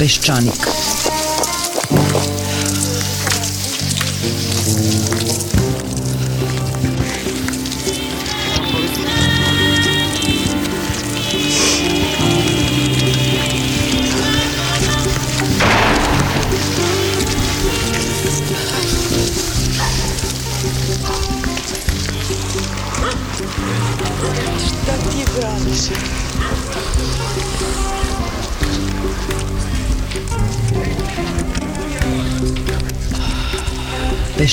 Peščanik.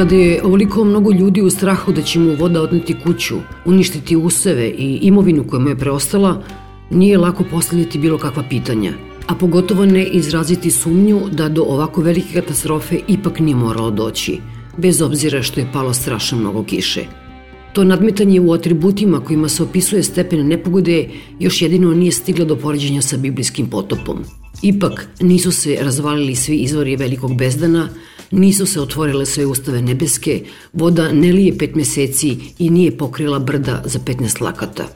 Kada je ovoliko mnogo ljudi u strahu da će mu voda odneti kuću, uništiti useve i imovinu koja mu je preostala, nije lako postavljati bilo kakva pitanja, a pogotovo ne izraziti sumnju da do ovako velike katastrofe ipak nije moralo doći, bez obzira što je palo strašno mnogo kiše. To nadmetanje u atributima kojima se opisuje stepen nepogode još jedino nije stiglo do poređenja sa biblijskim potopom. Ipak nisu se razvalili svi izvori velikog bezdana, nisu se otvorile sve ustave nebeske, voda ne lije pet meseci i nije pokrila brda za 15 lakata.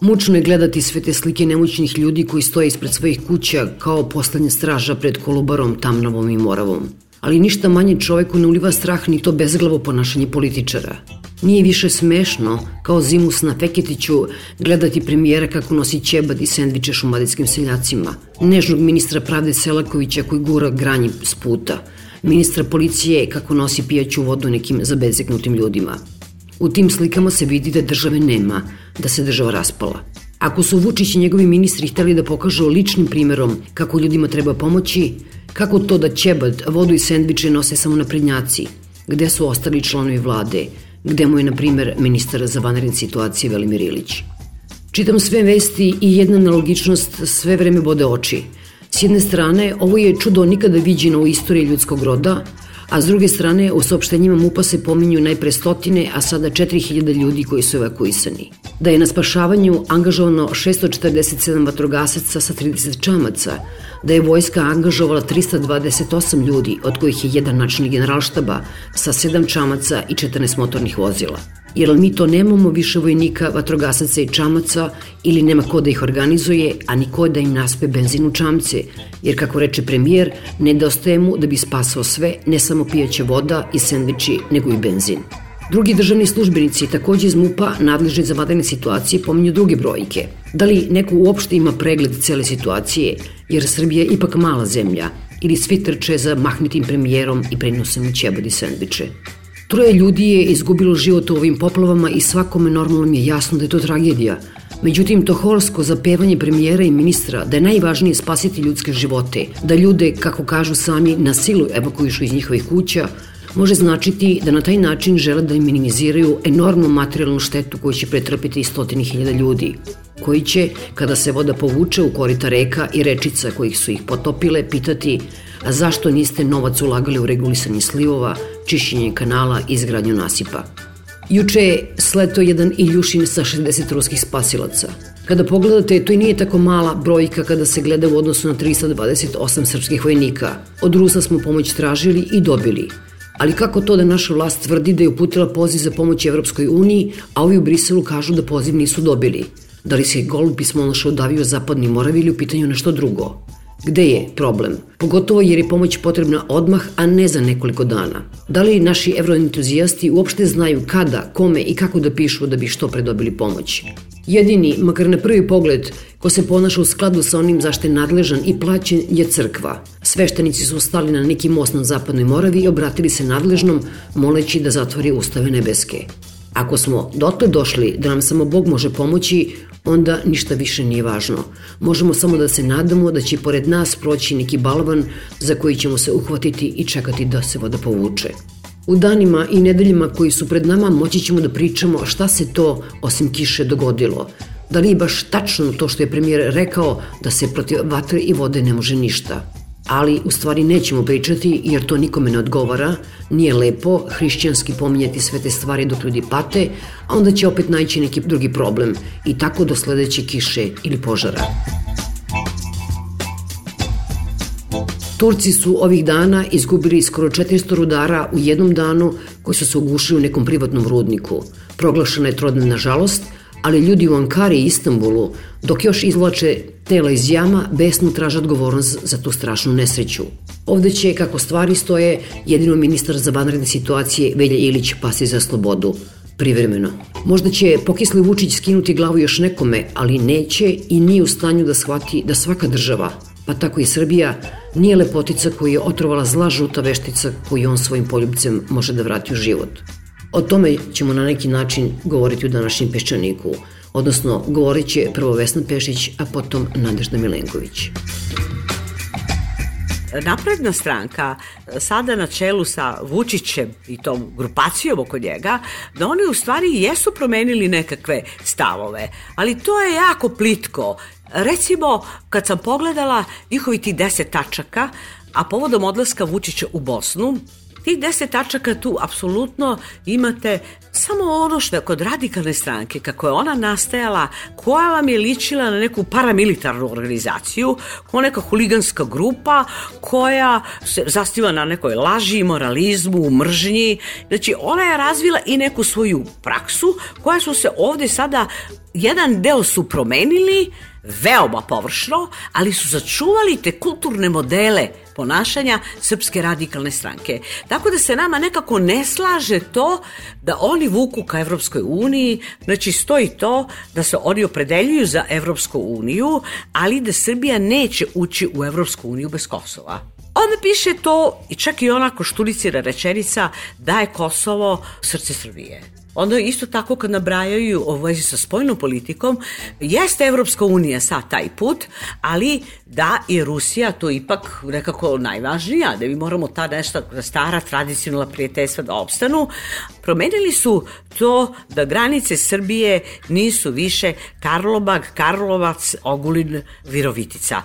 Mučno je gledati sve te slike nemoćnih ljudi koji stoje ispred svojih kuća kao poslednja straža pred Kolubarom, Tamnovom i Moravom. Ali ništa manje čoveku ne uliva strah ni to bezglavo ponašanje političara. Nije više smešno, kao zimus na Feketiću, gledati premijera kako nosi ćebad i sendviče šumadijskim seljacima, nežnog ministra pravde Selakovića koji gura granji s puta, ministra policije kako nosi pijaću vodu nekim zabezeknutim ljudima. U tim slikama se vidi da države nema, da se država raspala. Ako su Vučić i njegovi ministri hteli da pokažu ličnim primerom kako ljudima treba pomoći, kako to da ćebad, vodu i sendviče nose samo naprednjaci, gde su ostali članovi vlade, gde mu je, na primer, ministar za vanredne situacije Velimir Ilić. Čitam sve vesti i jedna nelogičnost sve vreme bode oči. S jedne strane, ovo je čudo nikada viđeno u istoriji ljudskog roda, a s druge strane u saopštenjima MUPA se pominju najpre stotine, a sada 4000 ljudi koji su evakuisani. Da je na spašavanju angažovano 647 vatrogasaca sa 30 čamaca, da je vojska angažovala 328 ljudi, od kojih je jedan načelnik generalštaba sa 7 čamaca i 14 motornih vozila. Jer mi to nemamo više vojnika, vatrogasaca i čamaca ili nema ko da ih organizuje, a ni ko da im naspe benzin u čamce, jer kako reče premijer, nedostaje mu da bi spasao sve, ne samo pijaća voda i sendviči, nego i benzin. Drugi državni službenici, takođe iz MUPA, nadležni za vadene situacije, pominju druge brojke. Da li neko uopšte ima pregled cele situacije, jer Srbija je ipak mala zemlja, ili svi trče za mahnitim premijerom i prenose mu ćebad i sendviče. Troje ljudi je izgubilo život u ovim poplavama i svakome normalnom je jasno da je to tragedija. Međutim, to holsko zapevanje premijera i ministra da je najvažnije spasiti ljudske živote, da ljude, kako kažu sami, na silu evakuišu iz njihovih kuća, može značiti da na taj način žele da minimiziraju enormnu materijalnu štetu koju će pretrpiti stotini hiljada ljudi koji će, kada se voda povuče u korita reka i rečica kojih su ih potopile, pitati a zašto niste novac ulagali u regulisanje slivova, čišćenje kanala izgradnju nasipa. Juče je sleto jedan Iljušin sa 60 ruskih spasilaca. Kada pogledate, to i nije tako mala brojka kada se gleda u odnosu na 328 srpskih vojnika. Od Rusa smo pomoć tražili i dobili. Ali kako to da naša vlast tvrdi da je uputila poziv za pomoć Evropskoj uniji, a ovi u Briselu kažu da poziv nisu dobili? Da li se golub pismonoša udavio zapadni Moravi ili u pitanju nešto drugo? Gde je problem? Pogotovo jer je pomoć potrebna odmah, a ne za nekoliko dana. Da li naši evroentuzijasti uopšte znaju kada, kome i kako da pišu da bi što pre dobili pomoć? Jedini, makar na prvi pogled, ko se ponaša u skladu sa onim zašto je nadležan i plaćen je crkva. Sveštenici su stali na neki most na zapadnoj Moravi i obratili se nadležnom, moleći da zatvori ustave nebeske. Ako smo dotle došli da nam samo Bog može pomoći, onda ništa više nije važno. Možemo samo da se nadamo da će pored nas proći neki balvan za koji ćemo se uhvatiti i čekati da se voda povuče. U danima i nedeljima koji su pred nama moći ćemo da pričamo šta se to osim kiše dogodilo. Da li je baš tačno to što je premijer rekao da se protiv vatre i vode ne može ništa. Ali u stvari nećemo pričati jer to nikome ne odgovara, nije lepo hrišćanski pominjati sve te stvari dok ljudi pate, a onda će opet naći neki drugi problem i tako do sledeće kiše ili požara. Turci su ovih dana izgubili skoro 400 rudara u jednom danu koji su se ugušili u nekom privatnom rudniku. Proglašena je trodna žalost, ali ljudi u Ankari i Istanbulu, dok još izvlače tela iz jama, besno traže odgovornost za tu strašnu nesreću. Ovde će, kako stvari stoje, jedino ministar za vanredne situacije Velja Ilić pasi za slobodu privremeno. Možda će pokisli Vučić skinuti glavu još nekome, ali neće i nije u stanju da shvati da svaka država, pa tako i Srbija, nije lepotica koju je otrovala zla žuta veštica koju on svojim poljubcem može da vrati u život. O tome ćemo na neki način govoriti u današnjem Peščaniku, odnosno govorit će prvo Vesna Pešić, a potom Nadežda Milenković. Napredna stranka sada na čelu sa Vučićem i tom grupacijom oko njega, da oni u stvari jesu promenili nekakve stavove, ali to je jako plitko. Recimo, kad sam pogledala njihovi ti deset tačaka, a povodom odlaska Vučića u Bosnu, Tih deset tačaka tu apsolutno imate samo ono što je kod radikalne stranke, kako je ona nastajala, koja vam je ličila na neku paramilitarnu organizaciju, koja neka huliganska grupa, koja se zastiva na nekoj laži, moralizmu, mržnji. Znači, ona je razvila i neku svoju praksu, koja su se ovde sada, jedan deo su promenili, veoma površno, ali su začuvali te kulturne modele ponašanja Srpske radikalne stranke. Tako da se nama nekako ne slaže to da oni vuku ka Evropskoj uniji, znači stoji to da se oni opredeljuju za Evropsku uniju, ali da Srbija neće ući u Evropsku uniju bez Kosova. Onda piše to, i čak i onako štulicira rečenica, da je Kosovo srce Srbije. Onda isto tako kad nabrajaju o vezi sa spojnom politikom, jeste Evropska unija sa taj put, ali da i Rusija to ipak nekako najvažnija, da mi moramo ta nešto stara tradicionalna prijateljstva da opstanu. Promenili su to da granice Srbije nisu više Karlobag, Karlovac, Ogulin, Virovitica.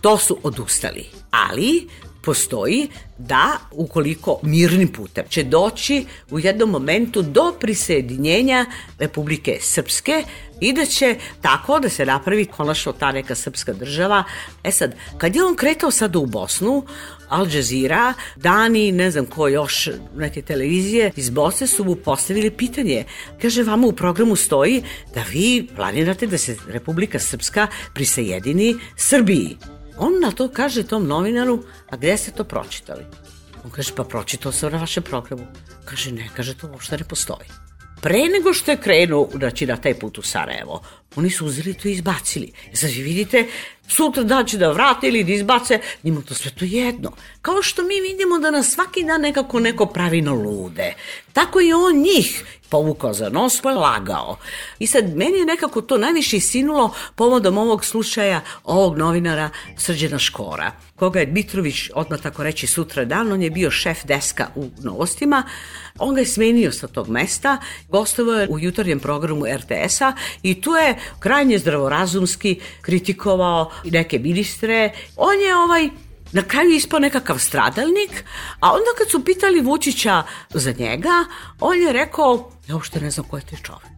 To su odustali. Ali postoji da ukoliko mirnim putem će doći u jednom momentu do prisajedinjenja Republike Srpske i da će tako da se napravi konačno ta neka srpska država. E sad, kad je on kretao sada u Bosnu, Al Jazeera, Dani, ne znam ko još, neke televizije iz Bosne su mu postavili pitanje. Kaže, vama u programu stoji da vi planirate da se Republika Srpska prisajedini Srbiji. On na to kaže tom novinaru, a gde ste to pročitali? On kaže, pa pročitao sam na vašem programu. Kaže, ne, kaže, to uopšte ne postoji. Pre nego što je krenuo znači, na taj put u Sarajevo, oni su uzeli to i izbacili. Sad vi vidite, sutra dan će da vrate ili da izbace, njima to sve to jedno. Kao što mi vidimo da nas svaki dan nekako neko pravi na lude. Tako i on njih povukao za nos pa lagao. I sad meni je nekako to najviše sinulo povodom ovog slučaja ovog novinara Srđana Škora, koga je Dmitrović odmah tako reći sutra dan, on je bio šef deska u novostima, on ga je smenio sa tog mesta, gostovao je u jutarnjem programu RTS-a i tu je krajnje zdravorazumski kritikovao neke ministre. On je ovaj na kraju ispao nekakav stradalnik, a onda kad su pitali Vučića za njega, on je rekao, ja uopšte ne znam ko je taj čovek.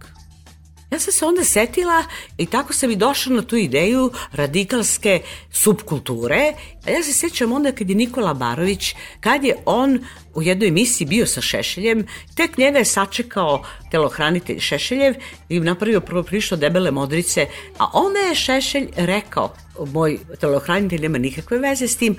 Ja sam se onda setila i tako sam i došla na tu ideju radikalske subkulture. A ja se sećam onda kad je Nikola Barović, kad je on u jednoj emisiji bio sa Šešeljem, tek njega je sačekao telohranitelj Šešeljev i napravio prvo prišlo debele modrice, a onda je Šešelj rekao, moj telohranitelj nema nikakve veze s tim,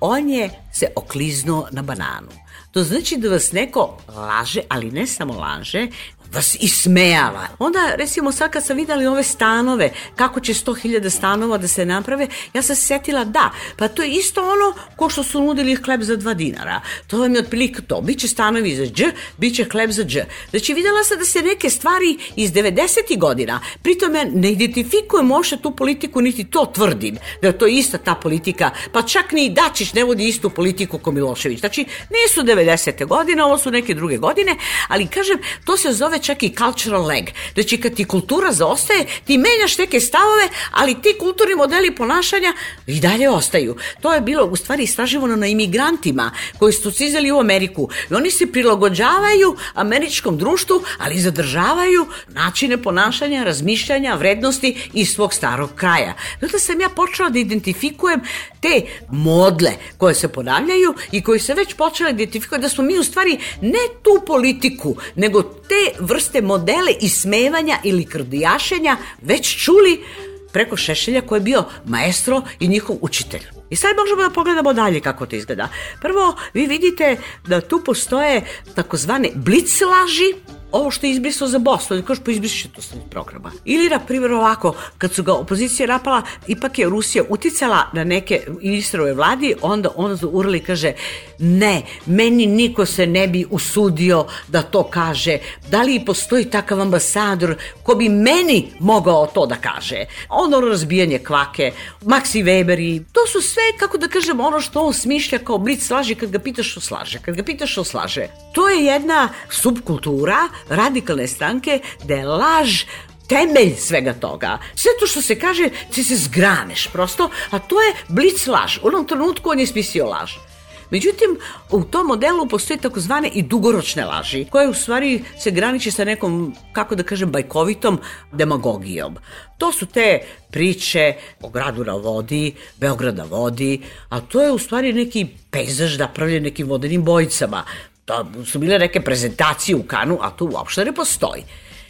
on je se okliznuo na bananu. To znači da vas neko laže, ali ne samo laže, vas ismejava. Onda, recimo, sad kad sam videli ove stanove, kako će 100.000 stanova da se naprave, ja sam se setila, da, pa to je isto ono ko što su nudili hleb za 2 dinara. To vam je otprilike to. Biće stanovi za dž, biće hleb za dž. Znači, videla sam da se neke stvari iz 90. godina, pritom ja ne identifikujem uopšte tu politiku, niti to tvrdim, da je to ista ta politika, pa čak ni Dačić ne vodi istu politiku ko Milošević. Znači, nisu 90. godine, ovo su neke druge godine, ali kažem, to se zove čak i cultural lag. Znači kad ti kultura zaostaje, ti menjaš neke stavove, ali ti kulturni modeli ponašanja i dalje ostaju. To je bilo u stvari istraživano na imigrantima koji su cizeli u Ameriku. I oni se prilagođavaju američkom društvu, ali zadržavaju načine ponašanja, razmišljanja, vrednosti iz svog starog kraja. Onda sam ja počela da identifikujem te modle koje se ponavljaju i koji se već počela da identifikuju da smo mi u stvari ne tu politiku, nego te vrste modele ismevanja ili krdijašenja već čuli preko Šešelja koji je bio maestro i njihov učitelj. I sad možemo da pogledamo dalje kako to izgleda. Prvo, vi vidite da tu postoje takozvane blic laži, ovo što je izbrisao za Bosnu, da kažeš pa izbriše to sa programa. Ili, na primjer, ovako, kad su ga opozicija napala, ipak je Rusija uticala na neke ministrove vladi, onda on urali kaže, ne, meni niko se ne bi usudio da to kaže. Da li postoji takav ambasador ko bi meni mogao to da kaže? Ono razbijanje kvake, Maxi Weber i to su sve, kako da kažem, ono što on smišlja kao blic slaže kad ga pitaš što slaže, kad ga pitaš što slaže. To je jedna subkultura radikalne stranke da laž temelj svega toga. Sve to što se kaže, ti se zgraneš prosto, a to je blic laž. U onom trenutku on je spisio laž. Međutim, u tom modelu postoje takozvane i dugoročne laži, koje u stvari se graniče sa nekom, kako da kažem, bajkovitom demagogijom. To su te priče o gradu na vodi, Beograda vodi, a to je u stvari neki pejzaž napravljen nekim vodenim bojicama. To su bile neke prezentacije u Kanu, a to uopšte ne postoji.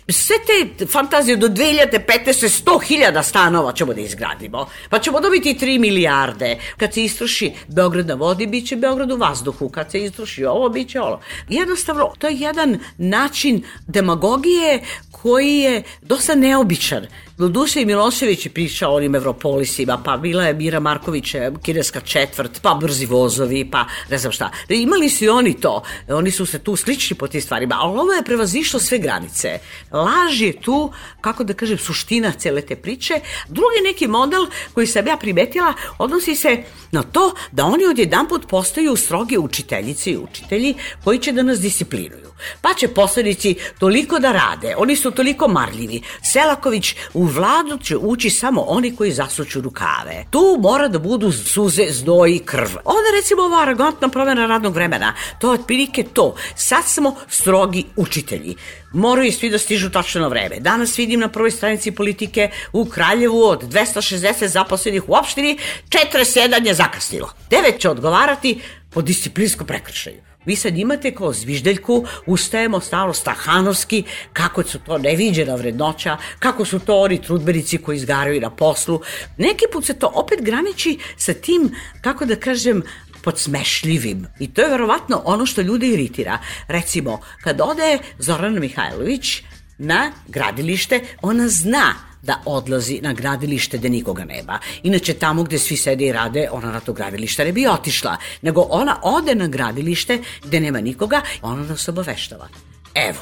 Sve te fantazije do 2015. 100.000 stanova ćemo da izgradimo, pa ćemo dobiti 3 milijarde. Kad se istroši Beograd na vodi, bit će Beograd u vazduhu. Kad se istroši ovo, bit će ovo. Jednostavno, to je jedan način demagogije koji je dosta neobičan. Doduše i Milošević je pričao o onim Evropolisima, pa bila je Mira Marković, kineska četvrt, pa brzi vozovi, pa ne znam šta. Imali su i oni to, oni su se tu slični po tim stvarima, ali ovo je prevazišlo sve granice. Laž je tu, kako da kažem, suština cele te priče. Drugi neki model koji sam ja primetila odnosi se na to da oni odjedan put postaju stroge učiteljice i učitelji koji će da nas disciplinuju. Pa će posledici toliko da rade, oni su toliko marljivi. Selaković u vladu će ući samo oni koji zasuču rukave. Tu mora da budu suze, znoj i krv. Onda recimo ova arrogantna promjena radnog vremena, to je otprilike to. Sad smo strogi učitelji moraju svi da stižu tačno na vreme. Danas vidim na prvoj stranici politike u Kraljevu od 260 zaposlenih u opštini, 47 je zakasnilo. Devet će odgovarati po disciplinskom prekršaju. Vi sad imate kao zviždeljku, ustajemo stalo stahanovski, kako su to neviđena vrednoća, kako su to oni trudbenici koji izgaraju na poslu. Neki put se to opet graniči sa tim, kako da kažem, podsmešljivim. I to je verovatno ono što ljude iritira. Recimo, kad ode Zorana Mihajlović na gradilište, ona zna da odlazi na gradilište gde nikoga nema. Inače, tamo gde svi sede i rade, ona na to gradilište ne bi otišla, nego ona ode na gradilište gde nema nikoga, ona nas obaveštava. Evo,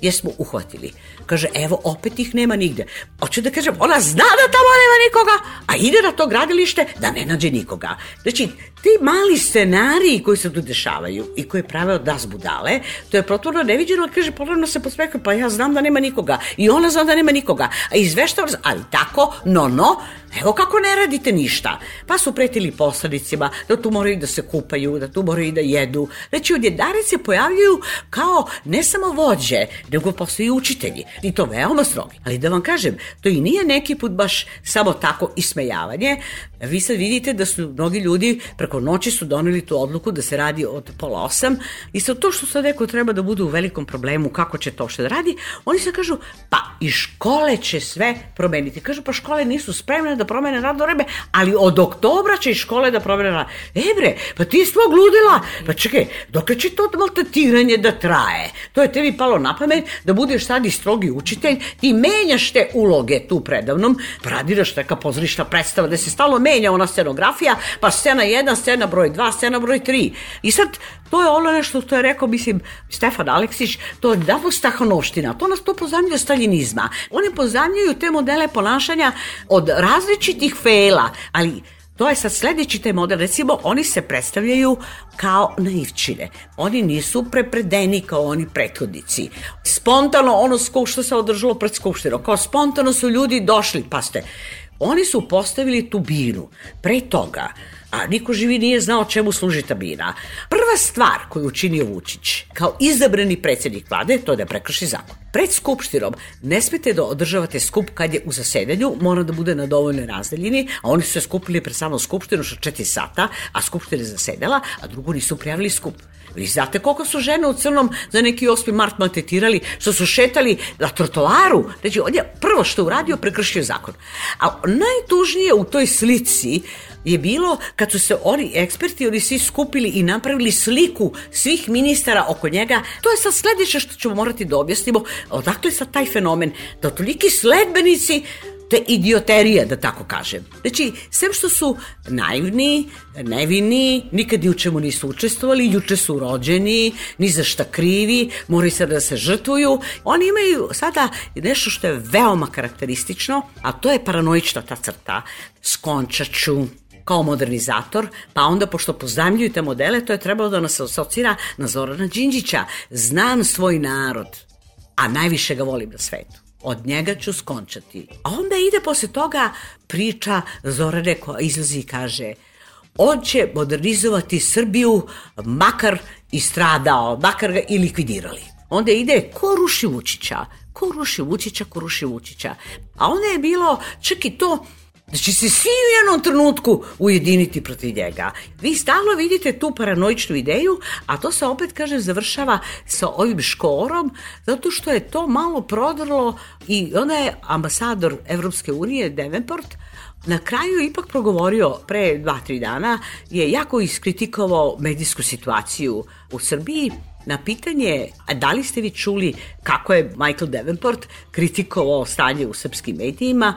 jesmo uhvatili. Kaže, evo, opet ih nema nigde. Hoću da kažem, ona zna da tamo nema nikoga, a ide na to gradilište da ne nađe nikoga. Znači, ti mali scenariji koji se tu dešavaju i koje prave od nas budale, to je protvorno neviđeno, kaže, ponovno se posmekuje, pa ja znam da nema nikoga i ona zna da nema nikoga, a izveštava, ali tako, no, no, evo kako ne radite ništa. Pa su pretili poslanicima da tu moraju da se kupaju, da tu moraju da jedu. Znači, odjedare se pojavljuju kao ne samo vođe, nego postoji učitelji. I to veoma strogi. Ali da vam kažem, to i nije neki put baš samo tako ismejavanje. Vi sad vidite da su mnogi ljudi preko noći su doneli tu odluku da se radi od pola osam i sa to što sad neko treba da bude u velikom problemu kako će to što da radi, oni se kažu pa i škole će sve promeniti. Kažu pa škole nisu spremne da promene radno vreme, ali od oktobra će i škole da promene radno. E bre, pa ti svog ludila, pa čekaj, dok će to maltetiranje da traje? To je tebi palo na pamet da budeš sad i strogi učitelj, ti menjaš te uloge tu predavnom, pa radiraš neka pozorišta predstava da se stalo menja ona scenografija, pa scena 1, scena broj 2, scena broj 3. I sad, to je ono nešto što je rekao, mislim, Stefan Aleksić, to je davo stahanovština, to nas to pozamlja staljinizma. Oni pozamljaju te modele ponašanja od različitih fela, ali To je sad sledeći taj model. Recimo, oni se predstavljaju kao naivčine. Oni nisu prepredeni kao oni prethodnici. Spontano ono što se održalo pred skupštinom. Kao spontano su ljudi došli, pa ste, oni su postavili tu binu. Pre toga, a niko živi nije znao čemu služi ta bina. Prva stvar koju učinio Vučić, kao izabrani predsednik vlade, to je da prekrši zakon. Pred skupštinom ne smete da održavate skup kad je u zasedanju, mora da bude na dovoljnoj razdaljini, a oni su se skupili pred samo skupštinu što 4 sata, a skupština je zasedala, a drugo nisu prijavili skup. Vi znate koliko su žene u crnom za neki 8. mart maltetirali, što su šetali na trotoaru. Znači, on je prvo što uradio, prekršio zakon. A najtužnije u toj slici je bilo kad su se oni eksperti, oni svi skupili i napravili sliku svih ministara oko njega. To je sad sledeće što ćemo morati da objasnimo. Odakle sad taj fenomen da toliki sledbenici te idioterije, da tako kažem. Znači, sem što su naivni, nevini, nikad ni u čemu nisu učestvovali, juče su rođeni, ni za šta krivi, moraju sada da se žrtvuju. Oni imaju sada nešto što je veoma karakteristično, a to je paranoična ta crta. Skončaću, kao modernizator, pa onda pošto pozamljuju te modele, to je trebalo da nas asocira na Zorana Đinđića. Znam svoj narod, a najviše ga volim na svetu od njega ću skončati. A onda ide posle toga priča Zorane koja izlazi i kaže on će modernizovati Srbiju makar i stradao, makar ga i likvidirali. Onda ide ko ruši Vučića, ko ruši Vučića, ko ruši Vučića. A onda je bilo čak i to će se svi u jednom trenutku ujediniti protiv njega. Vi stalno vidite tu paranoičnu ideju, a to se opet, kažem, završava sa ovim škorom, zato što je to malo prodrlo i onda je ambasador Evropske unije, Devenport, na kraju ipak progovorio pre dva, tri dana, je jako iskritikovao medijsku situaciju u Srbiji, Na pitanje, da li ste vi čuli kako je Michael Davenport kritikovao stanje u srpskim medijima,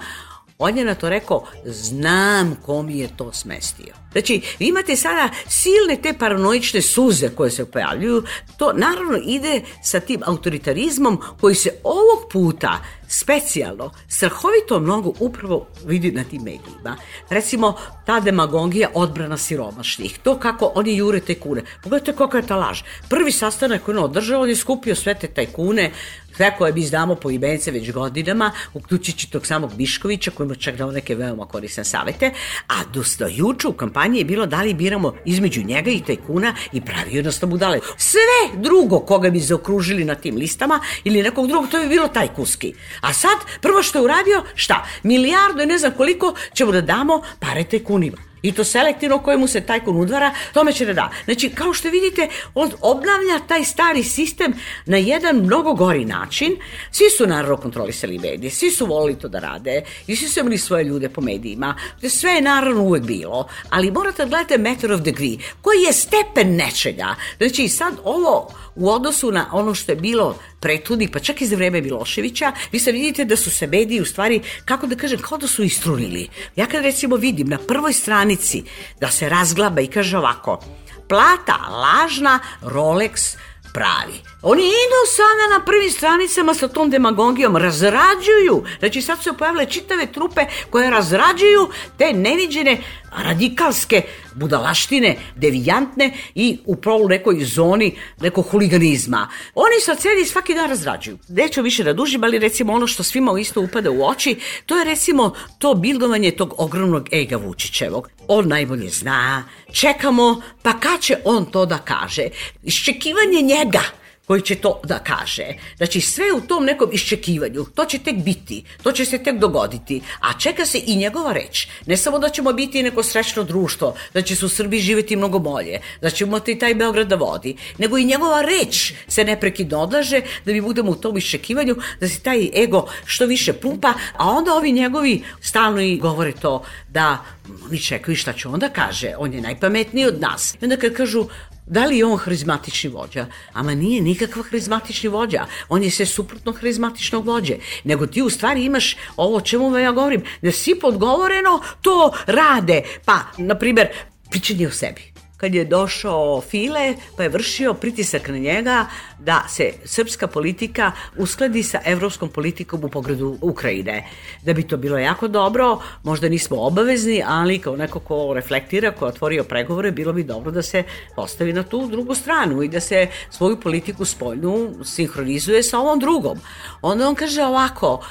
On je na to rekao, znam ko mi je to smestio. Znači, vi imate sada silne te paranoične suze koje se pojavljuju, to naravno ide sa tim autoritarizmom koji se ovog puta specijalno, strahovito mnogo upravo vidi na tim medijima. Recimo, ta demagogija odbrana siromašnih, to kako oni jure te kune. Pogledajte kakva je ta laž. Prvi sastanak koji on održao, on je skupio sve te tajkune, sve koje mi znamo po imence već godinama, uključujući tog samog Biškovića, koji ima čak dao neke veoma korisne savete, a do, do juče u kampanji je bilo da li biramo između njega i tajkuna i pravi jednostavno budale. Sve drugo koga bi zaokružili na tim listama ili nekog drugog, to bi bilo tajkuski. A sad, prvo što je uradio, šta? Milijardu i ne znam koliko ćemo da damo pare tajkunima. I to selektivno kojemu se tajkun udvara, tome će da da. Znači, kao što vidite, on obnavlja taj stari sistem na jedan mnogo gori način. Svi su naravno kontrolisali medije, svi su volili to da rade i svi su imali svoje ljude po medijima. Sve je naravno uvek bilo, ali morate da gledate matter of degree, koji je stepen nečega. Znači, sad ovo u odnosu na ono što je bilo prethodnih, pa čak i za vreme Miloševića, vi sad vidite da su se mediji u stvari, kako da kažem, kao da su istrunili. Ja kad recimo vidim na prvoj stranici da se razglaba i kaže ovako, plata lažna, Rolex pravi. Oni idu sada na prvim stranicama sa tom demagogijom, razrađuju. Znači sad su pojavile čitave trupe koje razrađuju te neviđene radikalske budalaštine, devijantne i upravo u nekoj zoni nekog huliganizma. Oni sad sedi svaki dan razrađuju. Neću više da dužim, ali recimo ono što svima isto upada u oči, to je recimo to bildovanje tog ogromnog ega Vučićevog. On najbolje zna, čekamo, pa kad će on to da kaže? Iščekivanje njega koji će to da kaže. Znači sve u tom nekom iščekivanju, to će tek biti, to će se tek dogoditi, a čeka se i njegova reč. Ne samo da ćemo biti neko srećno društvo, da će se u Srbiji živeti mnogo bolje, da ćemo imati taj Beograd da vodi, nego i njegova reč se neprekidno odlaže da mi budemo u tom iščekivanju, da se taj ego što više pumpa, a onda ovi njegovi stalno i govore to da oni čekaju šta će onda kaže, on je najpametniji od nas. I onda kad kažu Da li je on harizmatični vođa? Ama nije nikakav harizmatični vođa. On je sve suprotno harizmatičnog vođe. Nego ti u stvari imaš ovo o čemu ja govorim, da svi podgovoreno to rade. Pa, na primer, pričanje o sebi. Kad je došao File, pa je vršio pritisak na njega da se srpska politika uskladi sa evropskom politikom u pogledu Ukrajine. Da bi to bilo jako dobro, možda nismo obavezni, ali kao neko ko reflektira, ko je otvorio pregovore, bilo bi dobro da se postavi na tu drugu stranu i da se svoju politiku spoljnu sinhronizuje sa ovom drugom. Onda on kaže ovako,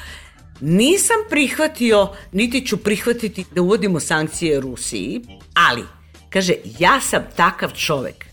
nisam prihvatio, niti ću prihvatiti da uvodimo sankcije Rusiji, ali Kaže, ja sam takav čovek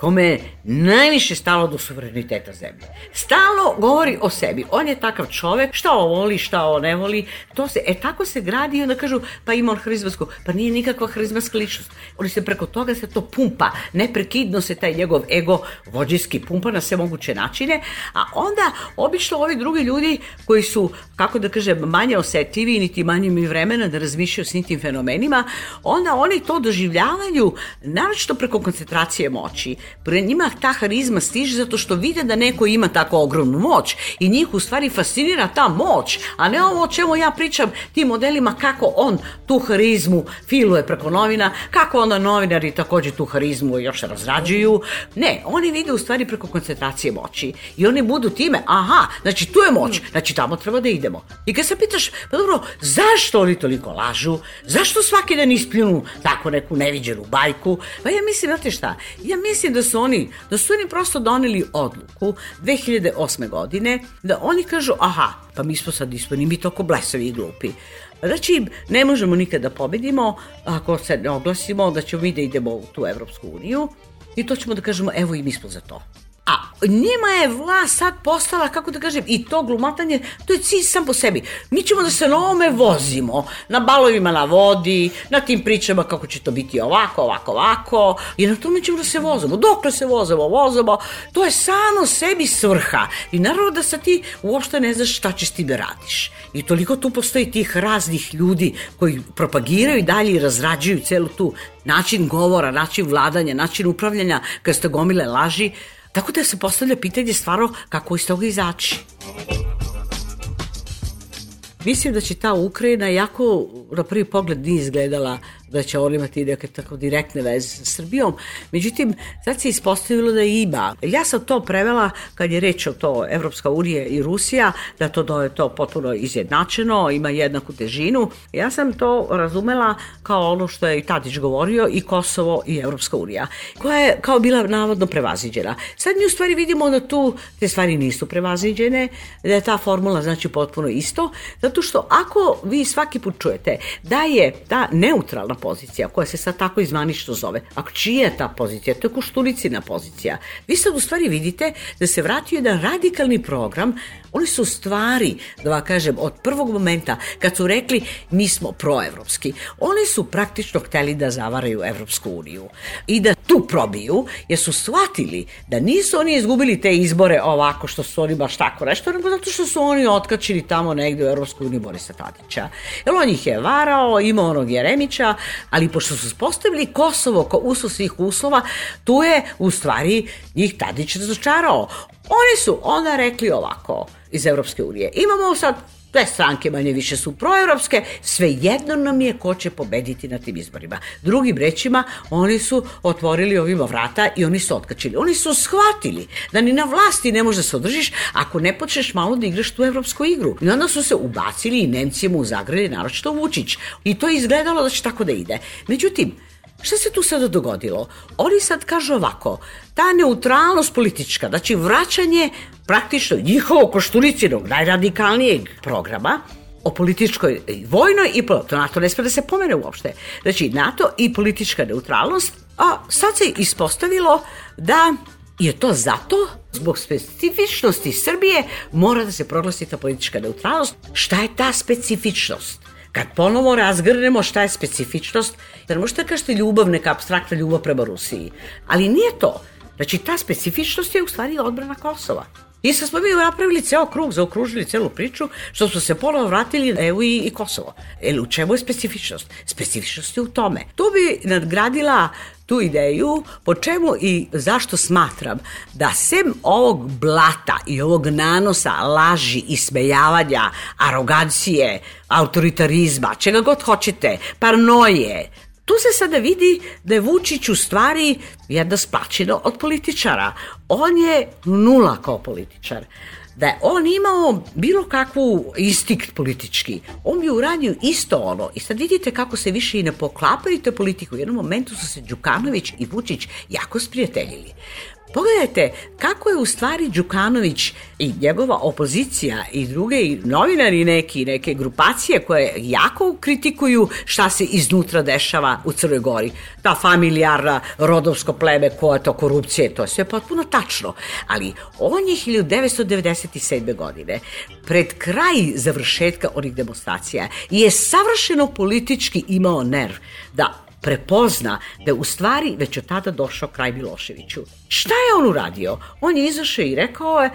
kome je najviše stalo do suvereniteta zemlje. Stalno govori o sebi. On je takav čovek, šta on voli, šta on ne voli. To se, e tako se gradi i onda kažu, pa ima on harizmasku. Pa nije nikakva harizmaska ličnost. Oni se preko toga se to pumpa. Neprekidno se taj njegov ego vođijski pumpa na sve moguće načine. A onda, obično ovi drugi ljudi koji su, kako da kažem, manje osetljivi, niti manje mi vremena da razmišljaju s tim fenomenima, onda oni to doživljavaju naročito preko koncentracije moći pre njima ta harizma stiže zato što vide da neko ima tako ogromnu moć i njih u stvari fascinira ta moć, a ne ovo o čemu ja pričam tim modelima kako on tu harizmu filuje preko novina, kako onda novinari takođe tu harizmu još razrađuju. Ne, oni vide u stvari preko koncentracije moći i oni budu time, aha, znači tu je moć, znači tamo treba da idemo. I kad se pitaš, pa dobro, zašto oni toliko lažu? Zašto svaki dan ispljunu tako neku neviđenu bajku? Pa ja mislim, znate šta, ja mislim da da su oni, da su oni prosto doneli odluku 2008. godine da oni kažu aha, pa mi smo sad ispani, mi toko blesavi i glupi. Znači, ne možemo nikada da pobedimo ako se ne oglasimo da ćemo mi da idemo u tu Evropsku uniju i to ćemo da kažemo evo i mi smo za to. A njima je vlast sad postala, kako da kažem, i to glumatanje, to je cilj sam po sebi. Mi ćemo da se na ovome vozimo, na balovima na vodi, na tim pričama kako će to biti ovako, ovako, ovako, i na tome ćemo da se vozimo. Dokle se vozimo, vozimo, to je samo sebi svrha. I naravno da sa ti uopšte ne znaš šta ćeš ti da radiš. I toliko tu postoji tih raznih ljudi koji propagiraju i dalje i razrađuju celu tu način govora, način vladanja, način upravljanja, kad ste gomile laži, Tako da se postavlja pitanje stvarno kako iz toga izaći. Mislim da će ta Ukrajina jako na prvi pogled nije izgledala da će on imati neke tako direktne veze sa Srbijom. Međutim, sad se ispostavilo da ima. Ja sam to prevela kad je reč o to Evropska unija i Rusija, da to je to potpuno izjednačeno, ima jednaku težinu. Ja sam to razumela kao ono što je i Tadić govorio i Kosovo i Evropska unija, koja je kao bila navodno prevaziđena. Sad mi u stvari vidimo da tu te stvari nisu prevaziđene, da je ta formula znači potpuno isto, zato što ako vi svaki put čujete da je ta neutralna pozicija koja se sad tako izvanično zove. A čija je ta pozicija? To je Koštulicina pozicija. Vi sad u stvari vidite da se vratio jedan radikalni program Oni su stvari, da vam kažem, od prvog momenta kad su rekli mi smo proevropski, oni su praktično hteli da zavaraju Evropsku uniju i da tu probiju, jer su shvatili da nisu oni izgubili te izbore ovako što su oni baš tako nešto, nego zato što su oni otkačili tamo negde u Evropsku uniju Borisa Tadića. Jer on ih je varao, imao onog Jeremića, ali pošto su postavili Kosovo ko uslov svih uslova, tu je u stvari njih Tadić razočarao. Oni su onda rekli ovako iz Evropske unije. Imamo sad Dve stranke manje više su proevropske, svejedno nam je ko će pobediti na tim izborima. Drugim rečima, oni su otvorili ovima vrata i oni su otkačili. Oni su shvatili da ni na vlasti ne može da se održiš ako ne počneš malo da igraš tu evropsku igru. I onda su se ubacili i Nemcijama u zagrade, naročito Vučić. I to je izgledalo da će tako da ide. Međutim, Šta se tu sada dogodilo? Oni sad kažu ovako, ta neutralnost politička, znači vraćanje praktično njihovog koštulicinog, najradikalnijeg programa, o političkoj i vojnoj i to NATO ne sme da se pomene uopšte. Znači NATO i politička neutralnost, a sad se ispostavilo da je to zato zbog specifičnosti Srbije mora da se proglasi ta politička neutralnost. Šta je ta specifičnost? Kad ponovo razgrnemo šta je specifičnost, jer možete da kažete ljubav, neka abstraktna ljubav prema Rusiji, ali nije to. Znači, ta specifičnost je u stvari odbrana Kosova. I sad smo mi napravili ceo krug, zaokružili celu priču, što smo se ponovo vratili na EU i, i Kosovo. E, u čemu je specifičnost? Specifičnost je u tome. Tu bi nadgradila tu ideju po čemu i zašto smatram da sem ovog blata i ovog nanosa laži i smejavanja, arogancije, autoritarizma, čega god hoćete, parnoje, tu se sada vidi da je Vučić u stvari jedna splačina od političara. On je nula kao političar da je on imao bilo kakvu instinkt politički, on bi uradio isto ono. I sad vidite kako se više i ne poklapaju te politiku. U jednom momentu su se Đukanović i Vučić jako sprijateljili. Pogledajte kako je u stvari Đukanović i njegova opozicija i druge i novinari neki, neke grupacije koje jako kritikuju šta se iznutra dešava u Crnoj Gori. Ta familijarna rodovsko pleme, koja je to korupcije, to je sve potpuno tačno. Ali on je 1997. godine, pred kraj završetka onih demonstracija, je savršeno politički imao nerv da prepozna da u stvari već od tada došao kraj Miloševiću. Šta je on uradio? On je izašao i rekao je,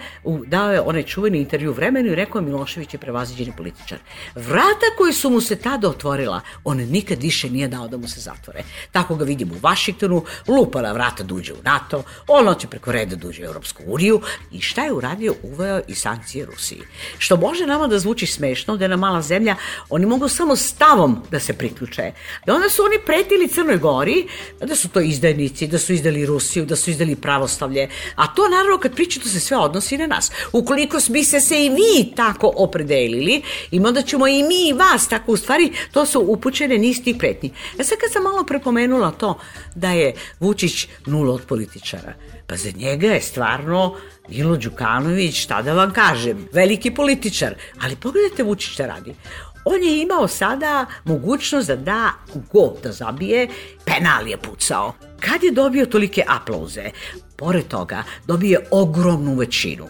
dao je onaj čuveni intervju vremenu i rekao je Milošević je prevaziđeni političar. Vrata koji su mu se tada otvorila, on nikad više nije dao da mu se zatvore. Tako ga vidimo u Vašiktonu, lupa na vrata da uđe u NATO, on će preko reda da uđe u Europsku uniju i šta je uradio? Uveo i sankcije Rusiji. Što može nama da zvuči smešno, da je na mala zemlja, oni mogu samo stavom da se priključe. Da onda su oni pretili Crnoj Gori, da su to izdajnici, da su izdali Rusiju, da su izdali pravoslavlje. A to naravno kad pričate se sve odnosi na nas. Ukoliko bi se se i vi tako opredelili, i onda ćemo i mi i vas tako u stvari, to su upućene niz tih pretnji. Ja sad kad sam malo prepomenula to da je Vučić nula od političara, pa za njega je stvarno Milo Đukanović, šta da vam kažem, veliki političar. Ali pogledajte Vučić šta radi. On je imao sada mogućnost da da go da zabije, penal je pucao. Kad je dobio tolike aplauze, pored toga dobio je ogromnu većinu.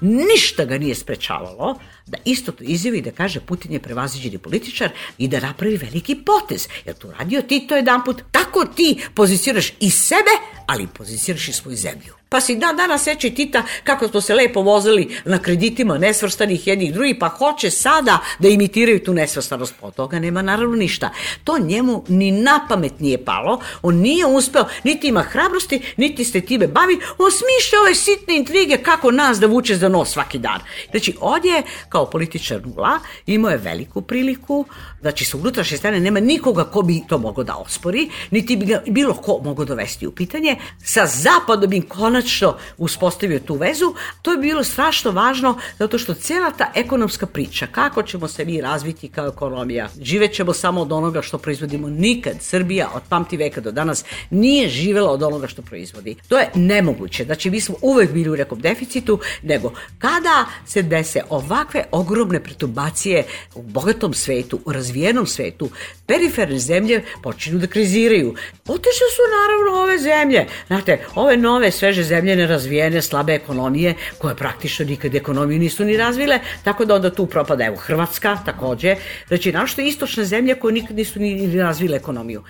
Ništa ga nije sprečavalo da isto to izjavi da kaže Putin je prevaziđeni političar i da napravi veliki potez. Jer tu radio ti to jedan put. Tako ti pozicioniraš i sebe, ali pozicioniraš i svoju zemlju. Pa si dan dana seća Tita kako smo se lepo vozili na kreditima nesvrstanih jednih drugih, pa hoće sada da imitiraju tu nesvrstanost. Od toga nema naravno ništa. To njemu ni na pamet nije palo. On nije uspeo, niti ima hrabrosti, niti se time bavi. On smišlja ove sitne intrige kako nas da vuče za nos svaki dan. Znači, odje kao političar nula, imao je veliku priliku, znači sa unutrašnje strane nema nikoga ko bi to mogao da ospori, niti bi ga bilo ko mogao dovesti u pitanje. Sa zapadom bi konačno uspostavio tu vezu, to je bilo strašno važno zato što cijela ta ekonomska priča, kako ćemo se mi razviti kao ekonomija, živećemo samo od onoga što proizvodimo. Nikad Srbija od pamti veka do danas nije živela od onoga što proizvodi. To je nemoguće. Znači, mi smo uvek bili u nekom deficitu, nego kada se dese ovakve ogromne perturbacije u bogatom svetu, u razvijenom svetu, periferne zemlje počinju da kriziraju. Otišle su naravno ove zemlje. Znate, ove nove, sveže zemlje nerazvijene, slabe ekonomije, koje praktično nikad ekonomiju nisu ni razvile, tako da onda tu propada, evo, Hrvatska takođe, znači, našto istočne zemlje koje nikad nisu ni razvile ekonomiju.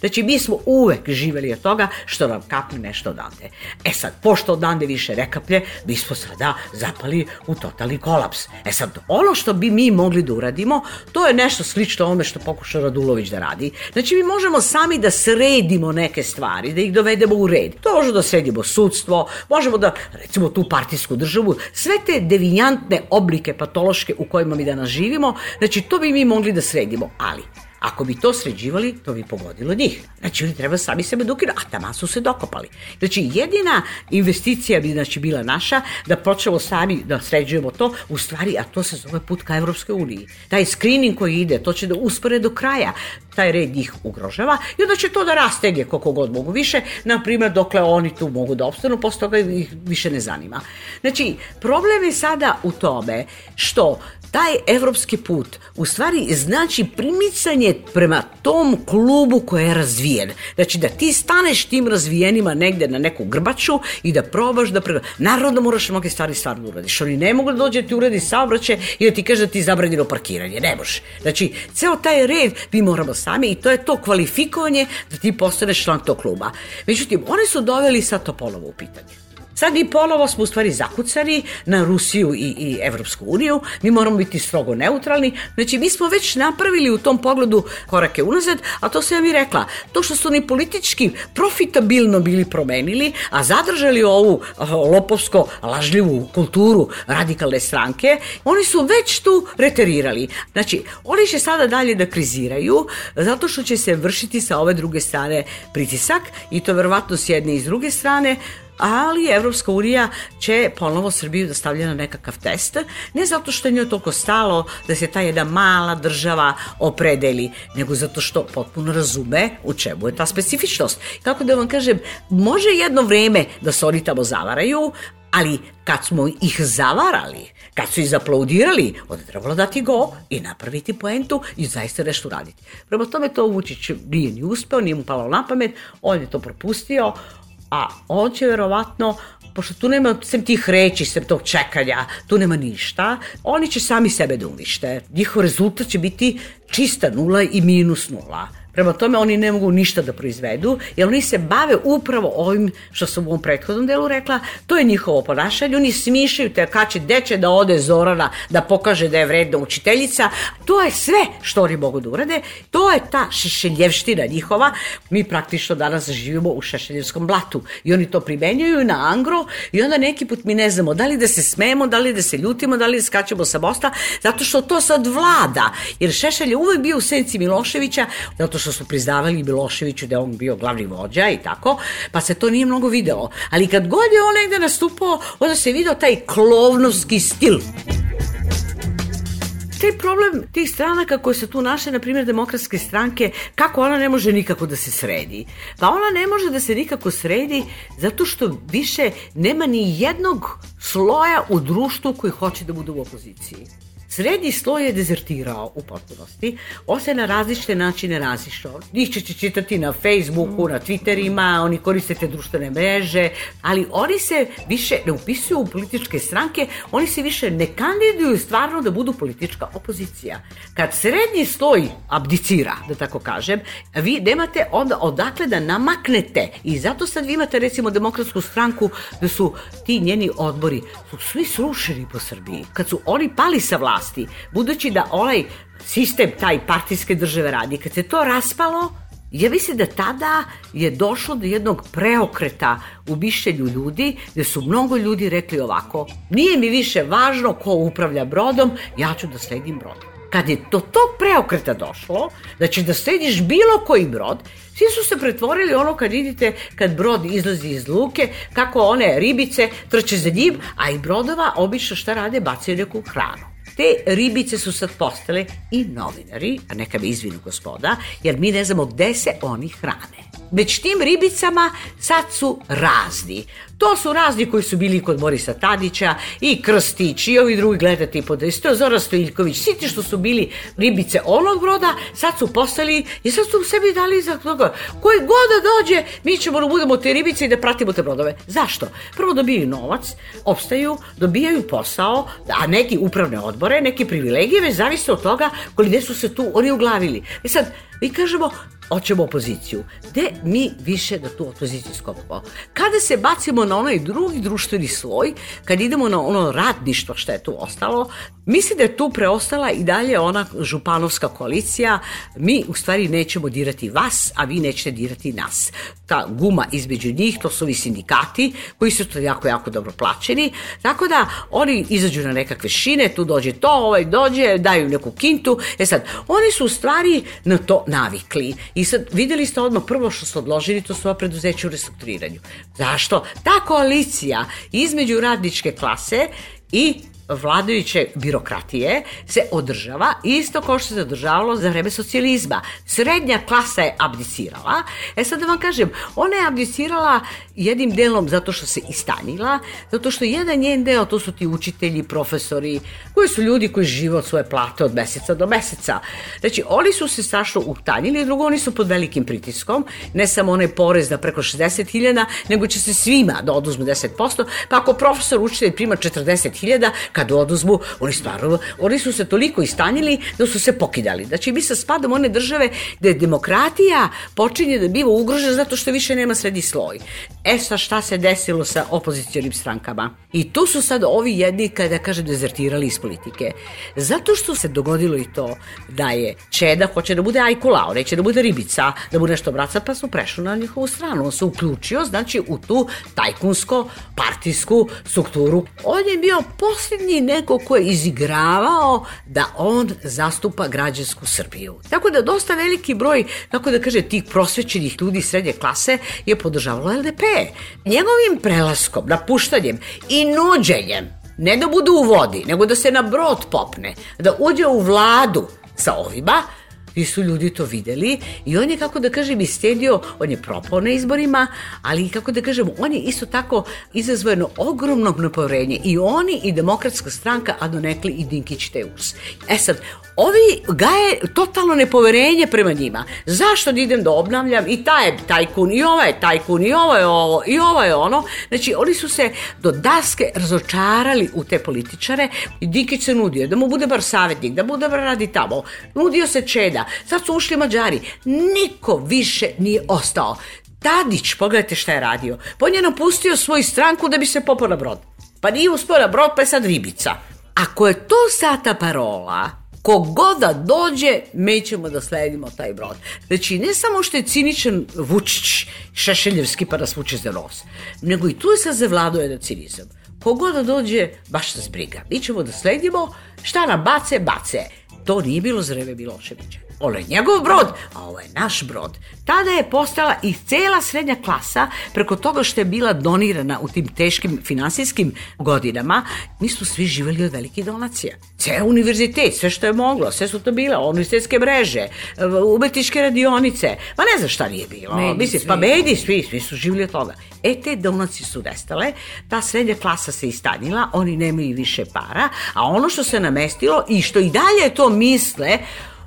Znači, mi smo uvek živeli od toga što nam kapne nešto odande. E sad, pošto odande više rekaplje, mi smo sada zapali u totalni kolaps. E sad, ono što bi mi mogli da uradimo, to je nešto slično ome što pokuša Radulović da radi. Znači, mi možemo sami da sredimo neke stvari, da ih dovedemo u red. To možemo da sredimo sudstvo, možemo da, recimo, tu partijsku državu, sve te devijantne oblike patološke u kojima mi danas živimo, znači, to bi mi mogli da sredimo. Ali, Ako bi to sređivali, to bi pogodilo njih. Znači, oni treba sami sebe dokinu, a tamo su se dokopali. Znači, jedina investicija bi znači, bila naša da počnemo sami da sređujemo to, u stvari, a to se zove put ka Evropskoj uniji. Taj screening koji ide, to će da uspore do kraja. Taj red njih ugrožava i onda će to da rastege koliko god mogu više, na primjer, dokle oni tu mogu da opstanu, posle toga ih više ne zanima. Znači, problem je sada u tome što taj evropski put u stvari znači primicanje prema tom klubu koji je razvijen. Znači da ti staneš tim razvijenima negde na neku grbaču i da probaš da prema... Naravno da moraš mnoge stvari stvarno uradiš. Oni ne mogu da dođe da ti uradi saobraćaj i da ti kaže da ti je zabranjeno parkiranje. Ne može. Znači, ceo taj red mi moramo sami i to je to kvalifikovanje da ti postaneš član tog kluba. Međutim, oni su doveli sad to ponovo u pitanje. Sad mi ponovo smo u stvari zakucani na Rusiju i, i Evropsku uniju, mi moramo biti strogo neutralni, znači mi smo već napravili u tom pogledu korake unazad, a to sam ja mi rekla, to što su oni politički profitabilno bili promenili, a zadržali ovu lopovsko lažljivu kulturu radikalne stranke, oni su već tu reterirali. Znači, oni će sada dalje da kriziraju, zato što će se vršiti sa ove druge strane pritisak i to verovatno s jedne i s druge strane, ali Evropska unija će ponovo Srbiju da stavlja na nekakav test, ne zato što je njoj toliko stalo da se ta jedna mala država opredeli, nego zato što potpuno razume u čemu je ta specifičnost. Kako da vam kažem, može jedno vreme da se oni tamo zavaraju, ali kad smo ih zavarali, kad su ih zaplaudirali, onda trebalo dati go i napraviti poentu i zaista nešto raditi. Prema tome to Vučić nije ni uspeo, nije mu palo na pamet, on je to propustio, a on će verovatno pošto tu nema sem tih reći, sem tog čekanja, tu nema ništa, oni će sami sebe da unište. Njihov rezultat će biti čista nula i minus nula. Prema tome oni ne mogu ništa da proizvedu, jer oni se bave upravo ovim što sam u ovom prethodnom delu rekla, to je njihovo ponašanje, oni smišljaju te kad će deče da ode Zorana da pokaže da je vredna učiteljica, to je sve što oni mogu da urade, to je ta šešeljevština njihova, mi praktično danas živimo u šešeljevskom blatu i oni to primenjuju na angro i onda neki put mi ne znamo da li da se smemo, da li da se ljutimo, da li da skačemo sa mosta, zato što to sad vlada, jer Šešelj je uvek bio u senci Miloševića, zato što su priznavali Miloševiću da je on bio glavni vođa i tako, pa se to nije mnogo videlo. Ali kad god je on negde nastupao, onda se video taj klovnovski stil taj problem tih stranaka koje su tu naše, na primjer demokratske stranke, kako ona ne može nikako da se sredi? Pa ona ne može da se nikako sredi zato što više nema ni jednog sloja u društvu koji hoće da bude u opoziciji. Srednji sloj je dezertirao u potpunosti, on se na različite načine razišao. Njih će čitati na Facebooku, na Twitterima, oni koriste te društvene mreže, ali oni se više ne upisuju u političke stranke, oni se više ne kandiduju stvarno da budu politička opozicija. Kad srednji sloj abdicira, da tako kažem, vi nemate onda odakle da namaknete i zato sad vi imate recimo demokratsku stranku da su ti njeni odbori su svi srušeni po Srbiji. Kad su oni pali sa vlasti, vlasti, budući da ovaj sistem taj partijske države radi, kad se to raspalo, Ja mislim da tada je došlo do jednog preokreta u mišljenju ljudi, gde su mnogo ljudi rekli ovako, nije mi više važno ko upravlja brodom, ja ću da sledim brodom. Kad je do tog preokreta došlo, da ćeš da slediš bilo koji brod, svi su se pretvorili ono kad vidite kad brod izlazi iz luke, kako one ribice trče za njim, a i brodova obično šta rade, bacaju neku hranu. Te ribice su sad postale i novinari, a neka mi izvinu gospoda, jer mi ne znamo gde se oni hrane. Već tim ribicama sad su razni. To su razni koji su bili kod Borisa Tadića i Krstić i ovi drugi gledati pod isto, Zora Stojljković, svi ti što su bili ribice onog broda, sad su postali i sad su sebi dali za toga. Koji god da dođe, mi ćemo da budemo te ribice i da pratimo te brodove. Zašto? Prvo dobijaju novac, opstaju, dobijaju posao, a neki upravne odbore, neke privilegije, već zavise od toga koliko su se tu oni uglavili. E sad, mi kažemo, hoćemo opoziciju. Gde mi više da tu opoziciju skopamo? Kada se bacimo na onaj drugi društveni sloj, kad idemo na ono radništvo što je tu ostalo, mislim da je tu preostala i dalje ona županovska koalicija, mi u stvari nećemo dirati vas, a vi nećete dirati nas. Ta guma između njih, to su ovi sindikati, koji su to jako, jako dobro plaćeni, tako da oni izađu na nekakve šine, tu dođe to, ovaj dođe, daju neku kintu, e sad, oni su u stvari na to navikli I sad videli ste odmah prvo što su odložili, to su ova preduzeća u restrukturiranju. Zašto? Ta koalicija između radničke klase i vladajuće birokratije se održava isto kao što se održavalo za vreme socijalizma. Srednja klasa je abdicirala. E sad da vam kažem, ona je abdicirala jednim delom zato što se istanila, zato što jedan njen deo to su ti učitelji, profesori, koji su ljudi koji žive od svoje plate od meseca do meseca. Znači, oni su se strašno utanjili, drugo, oni su pod velikim pritiskom, ne samo onaj porez da preko 60.000, nego će se svima da oduzmu 10%, pa ako profesor učitelj prima 40.000, kad oduzmu, oni stvarno, oni su se toliko istanjili da su se pokidali. Znači, mi sa spadom one države gde demokratija počinje da biva ugrožena zato što više nema srednji sloj. E sa šta se desilo sa opozicijonim strankama? I tu su sad ovi jedni, kada kažem, dezertirali iz politike. Zato što se dogodilo i to da je Čeda hoće da bude Ajko Lao, neće da bude Ribica, da bude nešto braca, pa su prešli na njihovu stranu. On se uključio, znači, u tu tajkunsko-partijsku strukturu. On je bio posljednji neko ko je izigravao da on zastupa građansku Srbiju. Tako da dosta veliki broj, kako da kaže, tih prosvećenih ljudi srednje klase je podržavalo LDP. Njegovim prelaskom, napuštanjem i nuđenjem, ne da budu u vodi, nego da se na brod popne, da uđe u vladu sa ovima, I su ljudi to videli i on je, kako da kažem, istedio, on je propao na izborima, ali kako da kažem, on je isto tako izazvojeno ogromnog nepoverenje i oni i demokratska stranka, a donekli i Dinkić Teus. E sad, ovi gaje totalno nepoverenje prema njima. Zašto da idem da obnavljam i taj je tajkun, i ova je tajkun, i ovo je ovo, i ovo je ono. Znači, oni su se do daske razočarali u te političare i Dikić se nudio da mu bude bar savjetnik, da bude bar radi tamo. Nudio se Čeda, sad su ušli Mađari. Niko više nije ostao. Tadić, pogledajte šta je radio. Pa on je napustio svoju stranku da bi se popao na brod. Pa nije uspio na brod, pa je sad ribica. Ako je to sata parola, kogoda dođe, mi ćemo da sledimo taj brod. Znači, ne samo što je ciničan Vučić, Šešeljevski pa nas vuče za nos, nego i tu se zavladao jedan cinizam. Kogoda dođe, baš nas briga. Mi ćemo da sledimo, šta nam bace, bace. To nije bilo za vreme Miloševića. Ovo je njegov brod, a ovo je naš brod. Tada je postala i cela srednja klasa preko toga što je bila donirana u tim teškim finansijskim godinama. Mi smo svi živeli od velikih donacija. Ceo univerzitet, sve što je moglo, sve su to bile, univerzitetske mreže, umetničke radionice, ma ne znam šta nije bilo. Mediji, Mislim, svi. pa mediji, svi, svi su živjeli od toga. E, te donacije su nestale, ta srednja klasa se istanjila, oni nemaju više para, a ono što se namestilo i što i dalje to misle,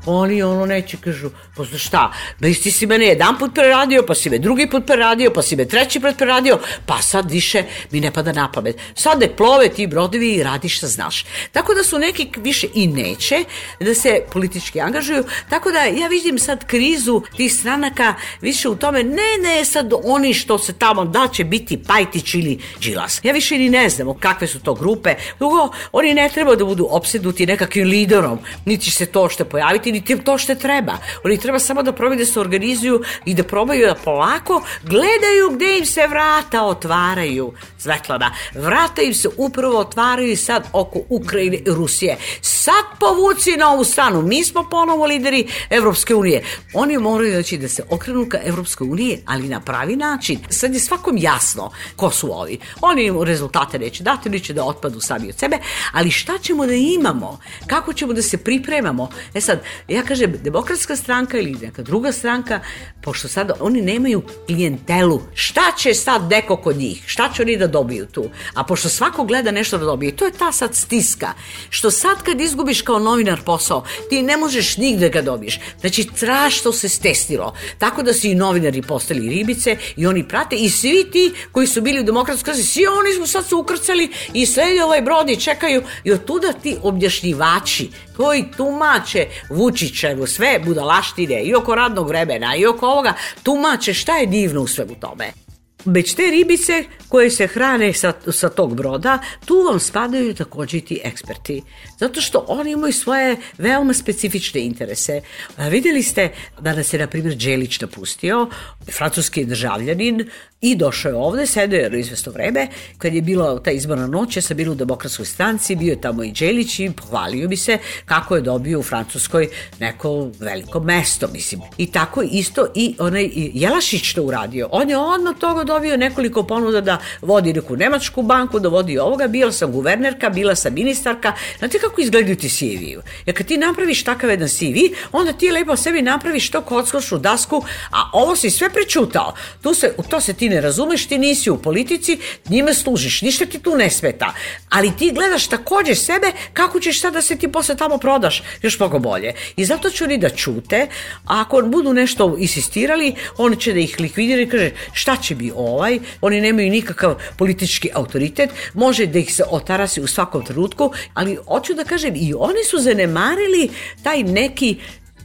oni ono neće kažu, pa za šta? Ba ti si mene jedan put preradio, pa si me drugi put preradio, pa si me treći put preradio, pa sad više mi ne pada na pamet. Sad ne plove ti brodovi i radiš šta znaš. Tako da su neki više i neće da se politički angažuju, tako da ja vidim sad krizu tih stranaka više u tome, ne, ne sad oni što se tamo, da će biti Pajtić ili Đilas. Ja više ni ne znamo kakve su to grupe. Drugo, oni ne treba da budu opsednuti nekakvim liderom, niti se to što pojaviti, niti to što treba. Oni treba samo da probaju da se organizuju i da probaju da polako gledaju gde im se vrata otvaraju. Svetlana, vrata im se upravo otvaraju sad oko Ukrajine i Rusije. Sad povuci na ovu stranu. Mi smo ponovo lideri Evropske unije. Oni moraju znači da se okrenu ka Evropskoj unije, ali na pravi način. Sad je svakom jasno ko su ovi. Oni im rezultate neće dati, ili će da otpadu sami od sebe, ali šta ćemo da imamo? Kako ćemo da se pripremamo? E sad, ja kažem, demokratska stranka ili neka druga stranka, pošto sad oni nemaju klijentelu, šta će sad neko kod njih? Šta će oni da dobiju tu? A pošto svako gleda nešto da dobije, to je ta sad stiska. Što sad kad izgubiš kao novinar posao, ti ne možeš nigde ga dobiješ. Znači, strašno se stestilo. Tako da su i novinari postali ribice i oni prate i svi ti koji su bili u demokratskoj svi oni su sad se ukrcali i slede ovaj brod i čekaju i od tuda ti objašnjivači koji tumače Vučićevu sve budalaštine i oko radnog vremena i oko ovoga, tumače šta je divno u svemu tome. Već te ribice koje se hrane sa, sa tog broda, tu vam spadaju takođe i ti eksperti. Zato što oni imaju svoje veoma specifične interese. A, ste da nas je, na primjer, Đelić napustio, francuski državljanin, i došao je ovde, sedeo je izvesto vreme, kad je bila ta izborna noć, ja sam bila u demokratskoj stranci, bio je tamo i Đelić i pohvalio bi se kako je dobio u Francuskoj neko veliko mesto, mislim. I tako isto i onaj Jelašić to uradio. On je odmah toga dobio nekoliko ponuda da vodi neku nemačku banku, da vodi ovoga, bila sam guvernerka, bila sam ministarka. Znate kako izgledaju ti CV-u? Jer kad ti napraviš takav jedan CV, onda ti lepo sebi napraviš to kockošu dasku, a ovo si sve prečutao. Tu se, u to se ti ne razumeš, ti nisi u politici, njime služiš, ništa ti tu ne smeta. Ali ti gledaš takođe sebe kako ćeš sad da se ti posle tamo prodaš još mnogo bolje. I zato će oni da čute, a ako budu nešto insistirali, on će da ih likvidira i kaže šta će bi ovaj, oni nemaju nikakav politički autoritet, može da ih se otarasi u svakom trenutku, ali hoću da kažem i oni su zanemarili taj neki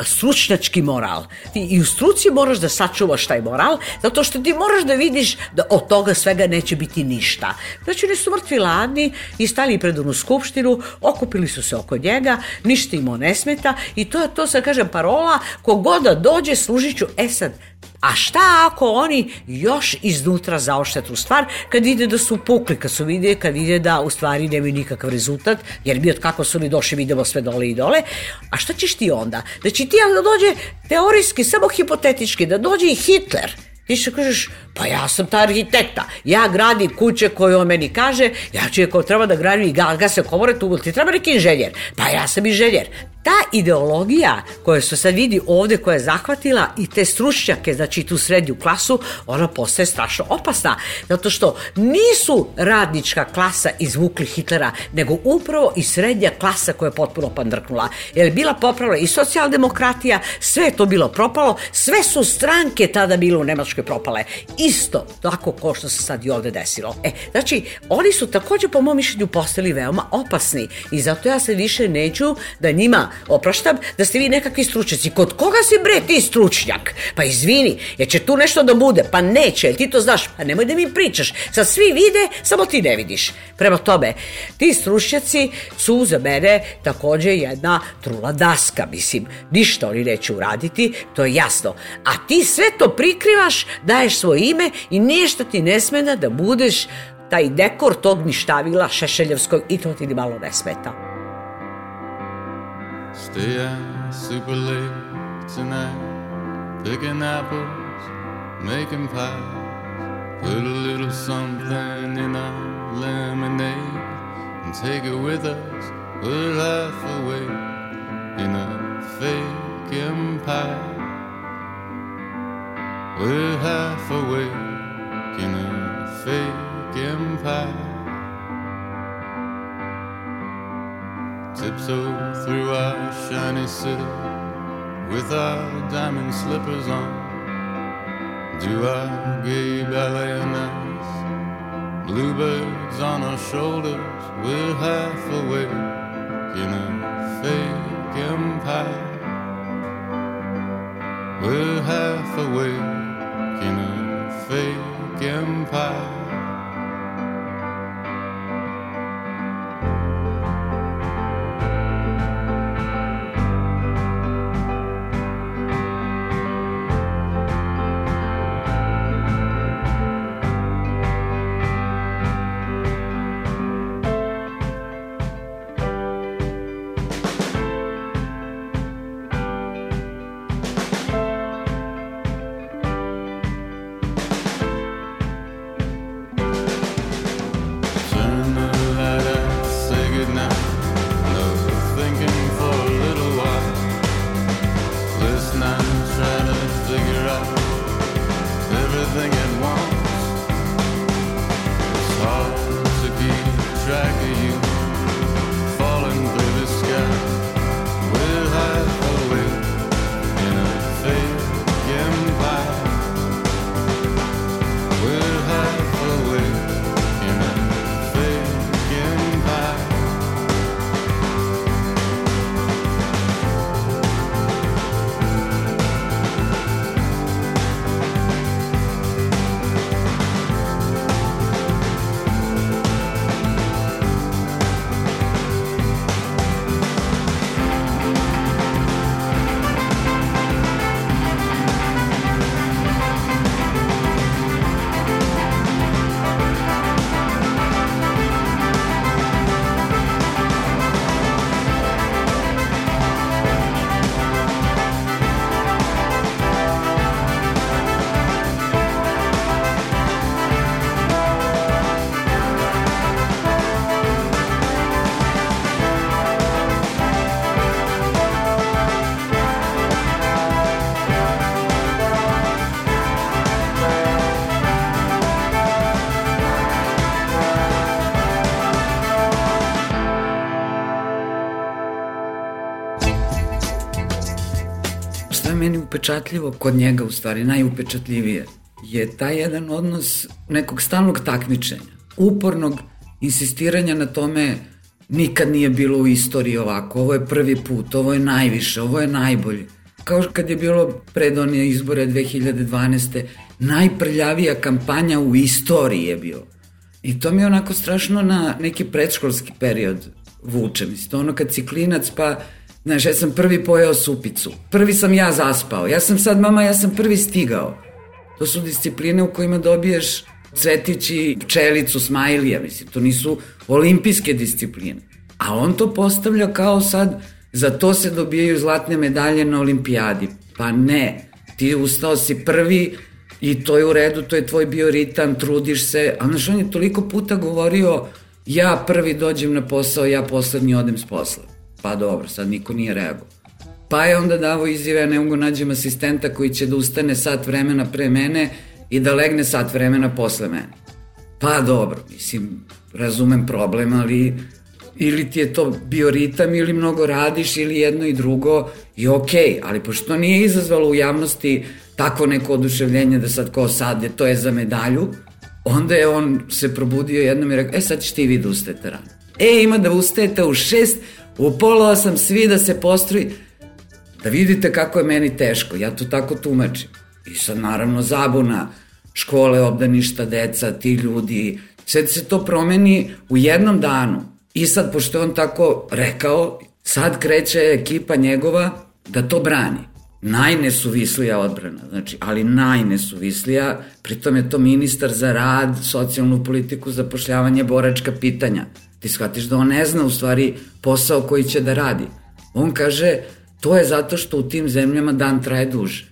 stručnjački moral. Ti i u struci moraš da sačuvaš taj moral, zato što ti moraš da vidiš da od toga svega neće biti ništa. Znači, oni su mrtvi ladni i stali pred onu skupštinu, okupili su se oko njega, ništa im ne smeta i to je to, sad kažem, parola, kogoda da dođe, služit ću, e sad, A šta ako oni još iznutra zaošte tu stvar, kad ide da su pukli, kad su vide, kad ide da u stvari nemaju nikakav rezultat, jer mi od kako su oni došli vidimo sve dole i dole, a šta ćeš ti onda? Da će ti da dođe teorijski, samo hipotetički, da dođe i Hitler, Ti što kažeš, pa ja sam ta arhitekta, ja gradim kuće koje on meni kaže, ja ću je ko treba da gradim i gase komore, tu ti treba neki inženjer, pa ja sam inženjer ta ideologija koja se sad vidi ovde, koja je zahvatila i te stručnjake, znači tu srednju klasu, ona postaje strašno opasna. Zato što nisu radnička klasa izvukli Hitlera, nego upravo i srednja klasa koja je potpuno pandrknula. Jer je bila popravila i socijaldemokratija, sve je to bilo propalo, sve su stranke tada bile u Nemačkoj propale. Isto tako ko što se sad i ovde desilo. E, znači, oni su takođe po mom mišljenju postali veoma opasni i zato ja se više neću da njima opraštam, da ste vi nekakvi stručnjaci. Kod koga si bre ti stručnjak? Pa izvini, jer će tu nešto da bude. Pa neće, ti to znaš. Pa nemoj da mi pričaš. Sad svi vide, samo ti ne vidiš. Prema tome, ti stručnjaci su za mene takođe jedna trula daska, mislim. Ništa oni neće uraditi, to je jasno. A ti sve to prikrivaš, daješ svoje ime i ništa ti ne smena da budeš taj dekor tog ništavila Šešeljevskog i to ti ni malo ne smeta. Stay out super late tonight, picking apples, making pies. Put a little something in our lemonade and take it with us. We're half away in a fake empire. We're half awake in a fake empire. tiptoe through our shiny city with our diamond slippers on. Do our gay ballet nights, bluebirds on our shoulders. We're half awake in a fake empire. We're half awake in a fake empire. Upečatljivo kod njega, u stvari najupečatljivije, je taj jedan odnos nekog stalnog takmičenja, upornog insistiranja na tome nikad nije bilo u istoriji ovako, ovo je prvi put, ovo je najviše, ovo je najbolje. kao kad je bilo pred one izbore 2012. najprljavija kampanja u istoriji je bilo. I to mi je onako strašno na neki predškolski period vuče. Mislim, ono kad si klinac pa Znaš, ja sam prvi pojeo supicu. Prvi sam ja zaspao. Ja sam sad, mama, ja sam prvi stigao. To su discipline u kojima dobiješ cvetići, pčelicu, smajlija, mislim, to nisu olimpijske discipline. A on to postavlja kao sad, za to se dobijaju zlatne medalje na olimpijadi. Pa ne, ti ustao si prvi i to je u redu, to je tvoj bioritam, trudiš se, a znaš, on je toliko puta govorio, ja prvi dođem na posao, ja poslednji odem s posla. Pa dobro, sad niko nije reagovao. Pa je onda davo izjave, ne mogu nađem asistenta koji će da ustane sat vremena pre mene i da legne sat vremena posle mene. Pa dobro, mislim, razumem problem, ali ili ti je to bioritam ili mnogo radiš ili jedno i drugo i okej, okay, ali pošto nije izazvalo u javnosti tako neko oduševljenje da sad ko sad je, to je za medalju, onda je on se probudio jednom i rekao, e sad ćeš ti vi da ustajete rano. E, ima da ustajete u šest, u pola osam svi da se postroji, da vidite kako je meni teško, ja to tako tumačim. I sad naravno zabuna, škole, obdaništa, deca, ti ljudi, sve se to promeni u jednom danu. I sad, pošto on tako rekao, sad kreće ekipa njegova da to brani. Najnesuvislija odbrana, znači, ali najnesuvislija, pritom je to ministar za rad, socijalnu politiku, zapošljavanje, boračka pitanja. Ti shvatiš da on ne zna u stvari posao koji će da radi. On kaže, to je zato što u tim zemljama dan traje duže.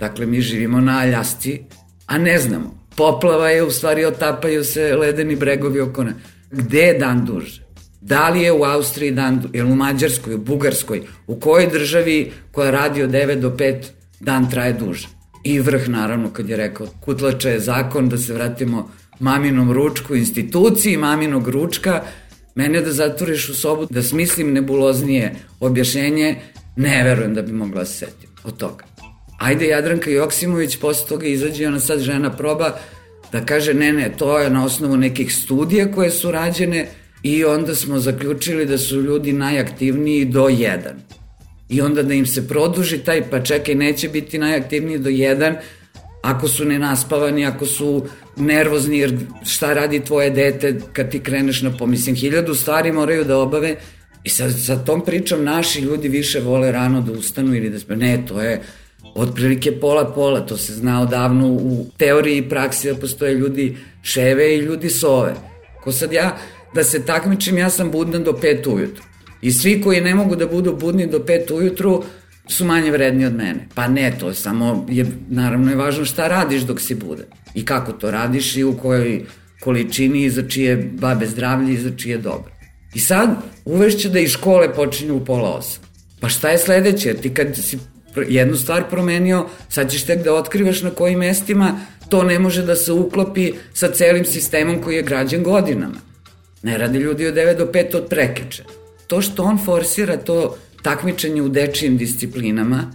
Dakle, mi živimo na Aljasci, a ne znamo. Poplava je, u stvari otapaju se ledeni bregovi oko nas. Gde je dan duže? Da li je u Austriji dan, ili u Mađarskoj, u Bugarskoj, u kojoj državi koja radi od 9 do 5 dan traje duže? I vrh, naravno, kad je rekao, kutlača je zakon da se vratimo maminom ručku, instituciji maminog ručka, mene da zatvoriš u sobu, da smislim nebuloznije objašnjenje, ne verujem da bi mogla da se setim od toga. Ajde Jadranka Joksimović posle toga izađe ona sad žena proba da kaže ne ne to je na osnovu nekih studija koje su rađene i onda smo zaključili da su ljudi najaktivniji do 1. I onda da im se produži taj pa čekaj neće biti najaktivniji do 1 ako su nenaspavani, ako su nervozni jer šta radi tvoje dete kad ti kreneš na pomislim hiljadu stvari moraju da obave i sa, sa tom pričom naši ljudi više vole rano da ustanu ili da spe, ne to je otprilike pola-pola, to se zna odavno u teoriji i praksi da postoje ljudi ševe i ljudi sove. Ko sad ja, da se takmičim, ja sam budna do pet ujutru. I svi koji ne mogu da budu budni do pet ujutru su manje vredni od mene. Pa ne, to je samo, je, naravno je važno šta radiš dok si budan. I kako to radiš i u kojoj količini i za čije babe zdravlje i za čije dobro. I sad uvešće da i škole počinju u pola osam. Pa šta je sledeće? Ti kad si jednu stvar promenio, sad ćeš tek da otkrivaš na kojim mestima to ne može da se uklopi sa celim sistemom koji je građan godinama. Ne radi ljudi od 9 do 5 od prekeče. To što on forsira to takmičenje u dečijim disciplinama,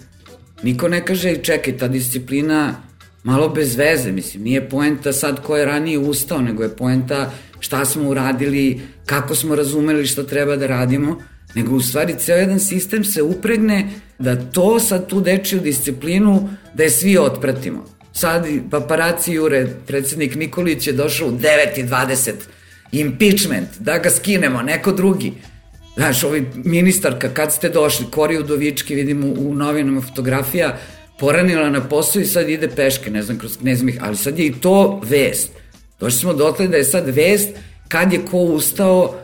niko ne kaže čekaj, ta disciplina malo bez veze, mislim, nije poenta sad ko je ranije ustao, nego je poenta šta smo uradili, kako smo razumeli šta treba da radimo, nego u stvari ceo jedan sistem se upregne da to sad tu dečiju disciplinu da je svi otpratimo. Sad paparaci jure, predsednik Nikolić je došao u 9.20, impeachment, da ga skinemo, neko drugi. Znaš, ovaj ministarka, kad ste došli, Kori Udovički, vidimo u novinama fotografija, poranila na posao i sad ide peške, ne znam, kroz knezmih, ali sad je i to vest. Došli smo dotle da je sad vest kad je ko ustao,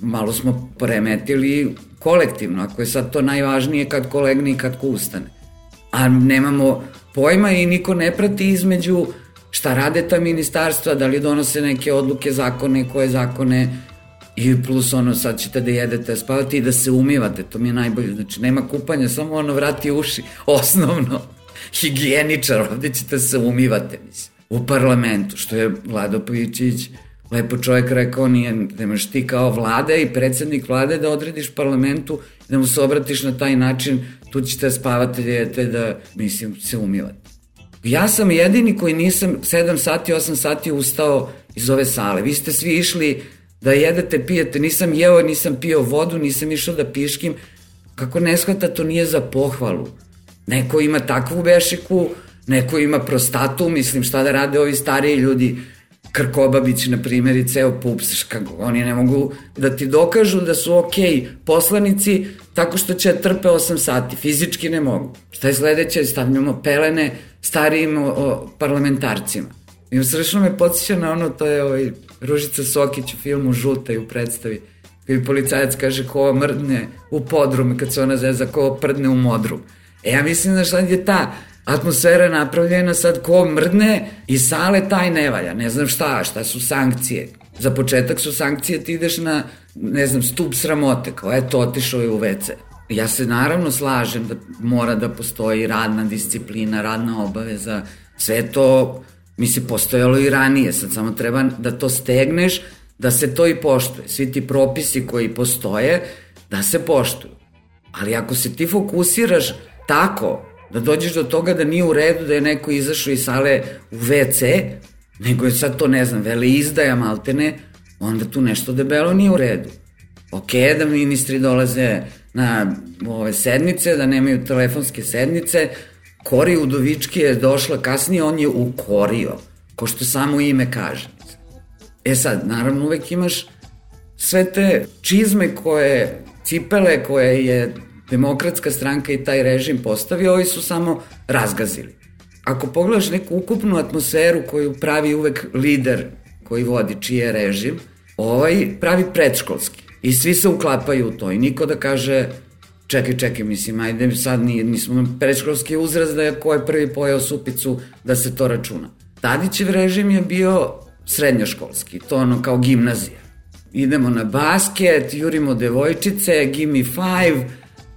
malo smo poremetili kolektivno, ako je sad to najvažnije kad ko legne i kad ko ustane. A nemamo pojma i niko ne prati između šta rade ta ministarstva, da li donose neke odluke, zakone, koje zakone, i plus ono sad ćete da jedete, spavate i da se umivate, to mi je najbolje, znači nema kupanja, samo ono vrati uši, osnovno, higijeničar, ovde ćete se umivate, mislim, u parlamentu, što je Vlado Pavićić lepo čovjek rekao, nije, nemaš ti kao vlada i predsednik vlade da odrediš parlamentu, da mu se obratiš na taj način, tu ćete spavati djete da, mislim, se umivati. Ja sam jedini koji nisam 7 sati, 8 sati ustao iz ove sale. Vi ste svi išli da jedete, pijete, nisam jeo, nisam pio vodu, nisam išao da piškim. Kako ne shvata, to nije za pohvalu. Neko ima takvu bešiku, neko ima prostatu, mislim šta da rade ovi stariji ljudi, Krkobabić, na primjer, i ceo pups, kako, oni ne mogu da ti dokažu da su ok poslanici tako što će trpe 8 sati, fizički ne mogu. Šta je sledeće? Stavljamo pelene starijim o, o parlamentarcima. I srešno me podsjeća na ono, to je ovaj, Ružica Sokić u filmu Žuta i u predstavi, kada policajac kaže ko mrdne u podrum, kad se ona zeza ko prdne u modrum. E ja mislim da šta je ta atmosfera napravljena sad ko mrdne i sale taj ne valja. Ne znam šta, šta su sankcije. Za početak su sankcije, ti ideš na, ne znam, stup sramote, kao eto, otišao je u WC. Ja se naravno slažem da mora da postoji radna disciplina, radna obaveza, sve to, misli, postojalo i ranije, sad samo treba da to stegneš, da se to i poštuje. Svi ti propisi koji postoje, da se poštuju. Ali ako se ti fokusiraš tako da dođeš do toga da nije u redu da je neko izašao iz sale u WC, nego je sad to, ne znam, vele izdaja maltene, onda tu nešto debelo nije u redu. Ok, da ministri dolaze na ove sednice, da nemaju telefonske sednice, Kori Udovički je došla kasnije, on je ukorio, ko što samo ime kaže. E sad, naravno uvek imaš sve te čizme koje, cipele koje je demokratska stranka i taj režim postavio, ovi su samo razgazili. Ako pogledaš neku ukupnu atmosferu koju pravi uvek lider koji vodi čiji je režim, ovaj pravi predškolski. I svi se uklapaju u to i niko da kaže čekaj, čekaj, mislim, ajde sad nije, nismo predškolski uzraz da je ko je prvi pojao supicu da se to računa. Tadićev režim je bio srednjoškolski, to ono kao gimnazija. Idemo na basket, jurimo devojčice, give me five,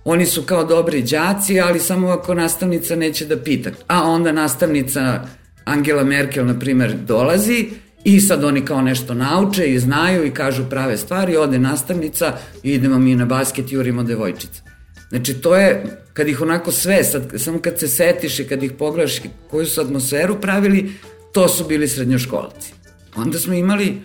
Oni su kao dobri đaci, ali samo ako nastavnica neće da pita. A onda nastavnica Angela Merkel, na primer, dolazi i sad oni kao nešto nauče i znaju i kažu prave stvari, ode nastavnica i idemo mi na basket jurimo devojčice. Znači to je, kad ih onako sve, sad, samo kad se setiš i kad ih pogledaš koju su atmosferu pravili, to su bili srednjoškolci. Onda smo imali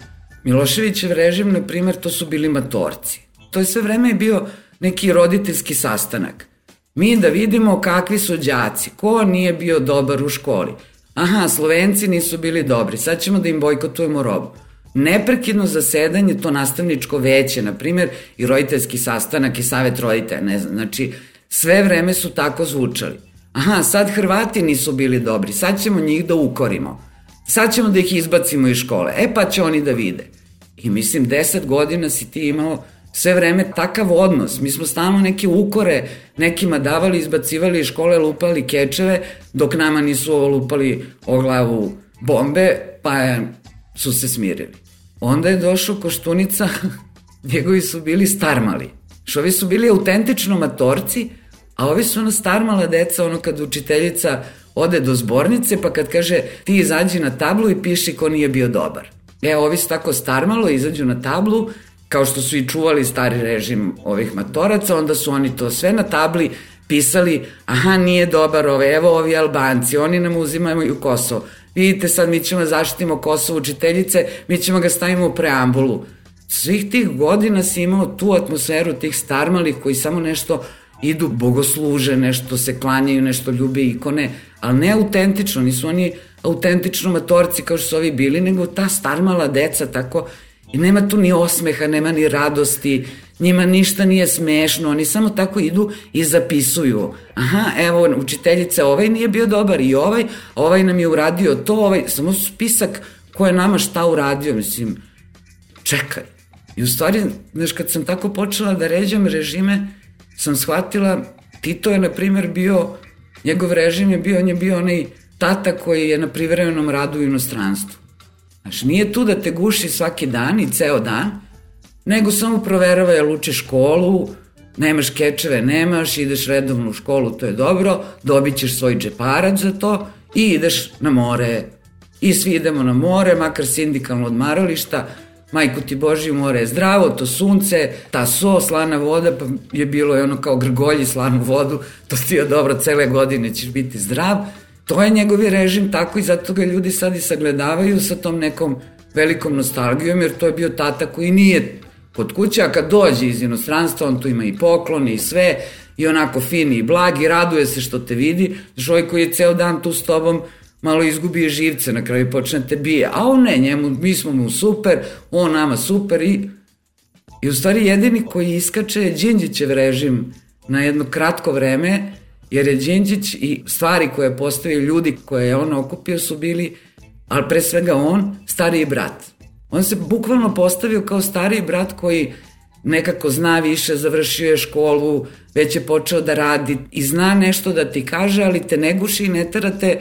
Miloševićev režim, na primer, to su bili matorci. To je sve vreme je bio neki roditeljski sastanak. Mi da vidimo kakvi su đaci, ko nije bio dobar u školi. Aha, Slovenci nisu bili dobri, sad ćemo da im bojkotujemo robu. Neprekidno zasedanje, to nastavničko veće, na primjer, i roditeljski sastanak i savet roditelja, ne znam, znači, sve vreme su tako zvučali. Aha, sad Hrvati nisu bili dobri, sad ćemo njih da ukorimo. Sad ćemo da ih izbacimo iz škole, e pa će oni da vide. I mislim, deset godina si ti imao sve vreme takav odnos. Mi smo stalno neke ukore nekima davali, izbacivali iz škole, lupali kečeve, dok nama nisu lupali o glavu bombe, pa su se smirili. Onda je došao Koštunica, njegovi su bili starmali. Što ovi su bili autentično matorci, a ovi su ono starmala deca, ono kad učiteljica ode do zbornice, pa kad kaže ti izađi na tablu i piši ko nije bio dobar. E, ovi su tako starmalo, izađu na tablu kao što su i čuvali stari režim ovih matoraca, onda su oni to sve na tabli pisali, aha, nije dobar ove, evo ovi Albanci, oni nam uzimaju Kosovo. Vidite sad, mi ćemo da zaštitimo Kosovo učiteljice, mi ćemo ga stavimo u preambulu. Svih tih godina si imao tu atmosferu tih starmalih koji samo nešto idu, bogosluže, nešto se klanjaju, nešto ljube ikone, ali ne autentično, nisu oni autentično matorci kao što su ovi bili, nego ta starmala deca tako I nema tu ni osmeha, nema ni radosti, njima ništa nije smešno, oni samo tako idu i zapisuju. Aha, evo, učiteljica, ovaj nije bio dobar i ovaj, ovaj nam je uradio to, ovaj, samo spisak ko je nama šta uradio, mislim, čekaj. I u stvari, znaš, kad sam tako počela da ređam režime, sam shvatila, Tito je, na primer, bio, njegov režim je bio, on je bio onaj tata koji je na privremenom radu u inostranstvu. Znači, nije tu da te guši svaki dan i ceo dan, nego samo proverava je luče školu, nemaš kečeve, nemaš, ideš redovno u školu, to je dobro, dobit ćeš svoj džeparac za to i ideš na more. I svi idemo na more, makar sindikalno odmarališta, majku ti Boži, more je zdravo, to sunce, ta so, slana voda, pa je bilo je ono kao grgolji slanu vodu, to ti je dobro, cele godine ćeš biti zdrav, To je njegovi režim tako i zato ga ljudi sad i sagledavaju sa tom nekom velikom nostalgijom, jer to je bio tata koji nije kod kuće, a kad dođe iz inostranstva, on tu ima i poklone i sve, i onako fini i blagi, raduje se što te vidi, znaš ovaj koji je ceo dan tu s tobom, malo izgubi živce, na kraju počne te bije, a on ne, njemu, mi smo mu super, on nama super i, i u stvari jedini koji iskače je Đinđićev režim na jedno kratko vreme, jer je Đinđić i stvari koje je postavio ljudi koje je on okupio su bili, ali pre svega on, stariji brat. On se bukvalno postavio kao stariji brat koji nekako zna više, završio je školu, već je počeo da radi i zna nešto da ti kaže, ali te ne guši i ne terate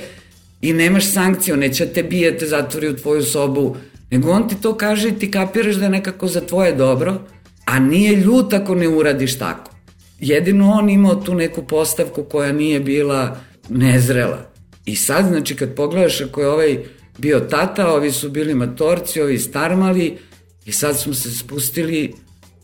i nemaš sankciju, neće te bije, te zatvori u tvoju sobu, nego on ti to kaže i ti kapiraš da je nekako za tvoje dobro, a nije ljut ako ne uradiš tako. Jedino on imao tu neku postavku koja nije bila nezrela. I sad, znači, kad pogledaš ako je ovaj bio tata, ovi su bili matorci, ovi starmali i sad smo se spustili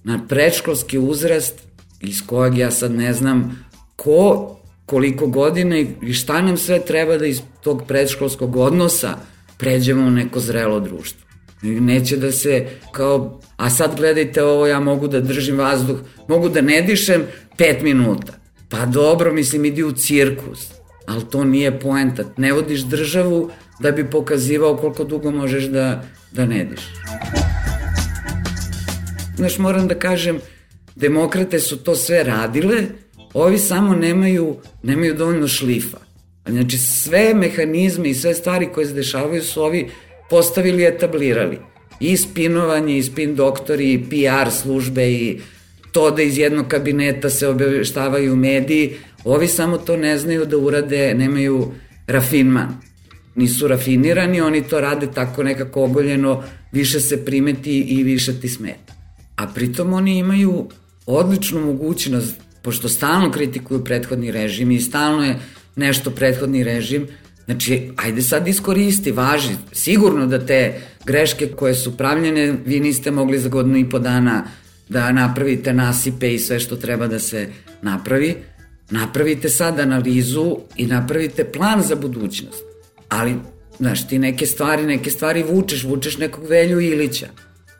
na predškolski uzrast iz kojeg ja sad ne znam ko, koliko godina i šta nam sve treba da iz tog predškolskog odnosa pređemo u neko zrelo društvo. Neće da se kao, a sad gledajte ovo, ja mogu da držim vazduh, mogu da ne dišem pet minuta. Pa dobro, mislim, idi u cirkus. Ali to nije poenta. Ne vodiš državu da bi pokazivao koliko dugo možeš da, da ne diš. Znaš, moram da kažem, demokrate su to sve radile, ovi samo nemaju, nemaju dovoljno šlifa. Znači, sve mehanizme i sve stvari koje se dešavaju su ovi postavili i etablirali. I spinovanje, i spin doktori, i PR službe, i to da iz jednog kabineta se obještavaju mediji, ovi samo to ne znaju da urade, nemaju rafinman. Nisu rafinirani, oni to rade tako nekako ogoljeno, više se primeti i više ti smeta. A pritom oni imaju odličnu mogućnost, pošto stalno kritikuju prethodni režim i stalno je nešto prethodni režim, Znači, ajde sad iskoristi, važi. Sigurno da te greške koje su pravljene, vi niste mogli za godinu i po dana da napravite nasipe i sve što treba da se napravi. Napravite sad analizu i napravite plan za budućnost. Ali, znaš, ti neke stvari, neke stvari vučeš, vučeš nekog Velju Ilića,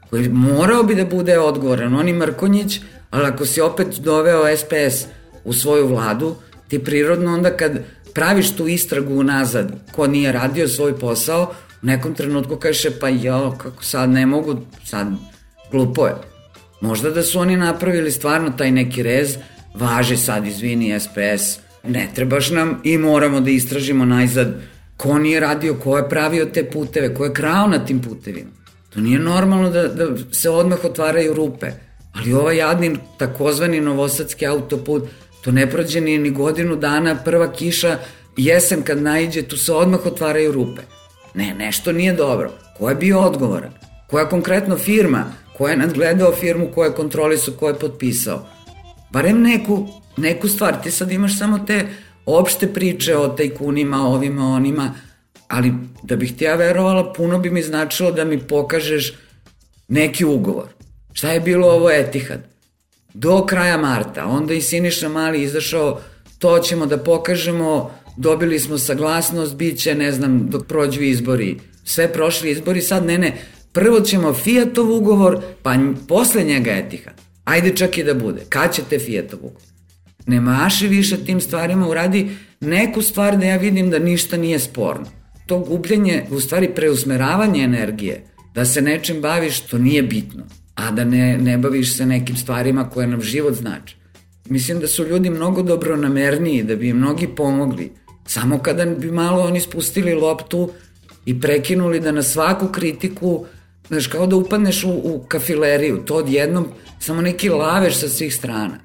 koji morao bi da bude odgovoran. On i Mrkonjić, ali ako si opet doveo SPS u svoju vladu, ti prirodno onda kad praviš tu istragu nazad, ko nije radio svoj posao, u nekom trenutku kaže pa jo, kako sad ne mogu, sad glupo je. Možda da su oni napravili stvarno taj neki rez, važe sad, izvini, SPS, ne trebaš nam i moramo da istražimo najzad ko nije radio, ko je pravio te puteve, ko je krao na tim putevima. To nije normalno da, da se odmah otvaraju rupe. Ali ovaj jadni takozvani novosadski autoput To ne prođe ni, ni godinu dana, prva kiša, jesen kad najđe, tu se odmah otvaraju rupe. Ne, nešto nije dobro. Ko je bio odgovoran? Koja konkretno firma? Ko je nadgledao firmu, ko je kontrolisao, ko je potpisao? Barem neku, neku stvar. Ti sad imaš samo te opšte priče o tajkunima, ovima, onima, ali da bih ti ja verovala, puno bi mi značilo da mi pokažeš neki ugovor. Šta je bilo ovo Etihad? do kraja marta. Onda i Siniša Mali izašao, to ćemo da pokažemo, dobili smo saglasnost, bit će, ne znam, dok prođu izbori. Sve prošli izbori, sad ne, ne, prvo ćemo Fiatov ugovor, pa posle njega Etihad. Ajde čak i da bude. Kad ćete Fiatov ugovor? Ne maši više tim stvarima, uradi neku stvar da ja vidim da ništa nije sporno. To gubljenje, u stvari preusmeravanje energije, da se nečim baviš, to nije bitno a da ne, ne baviš se nekim stvarima koje nam život znači. Mislim da su ljudi mnogo dobronamerniji, da bi im mnogi pomogli. Samo kada bi malo oni spustili loptu i prekinuli da na svaku kritiku, znaš, kao da upadneš u, u kafileriju, to odjednom samo neki laveš sa svih strana.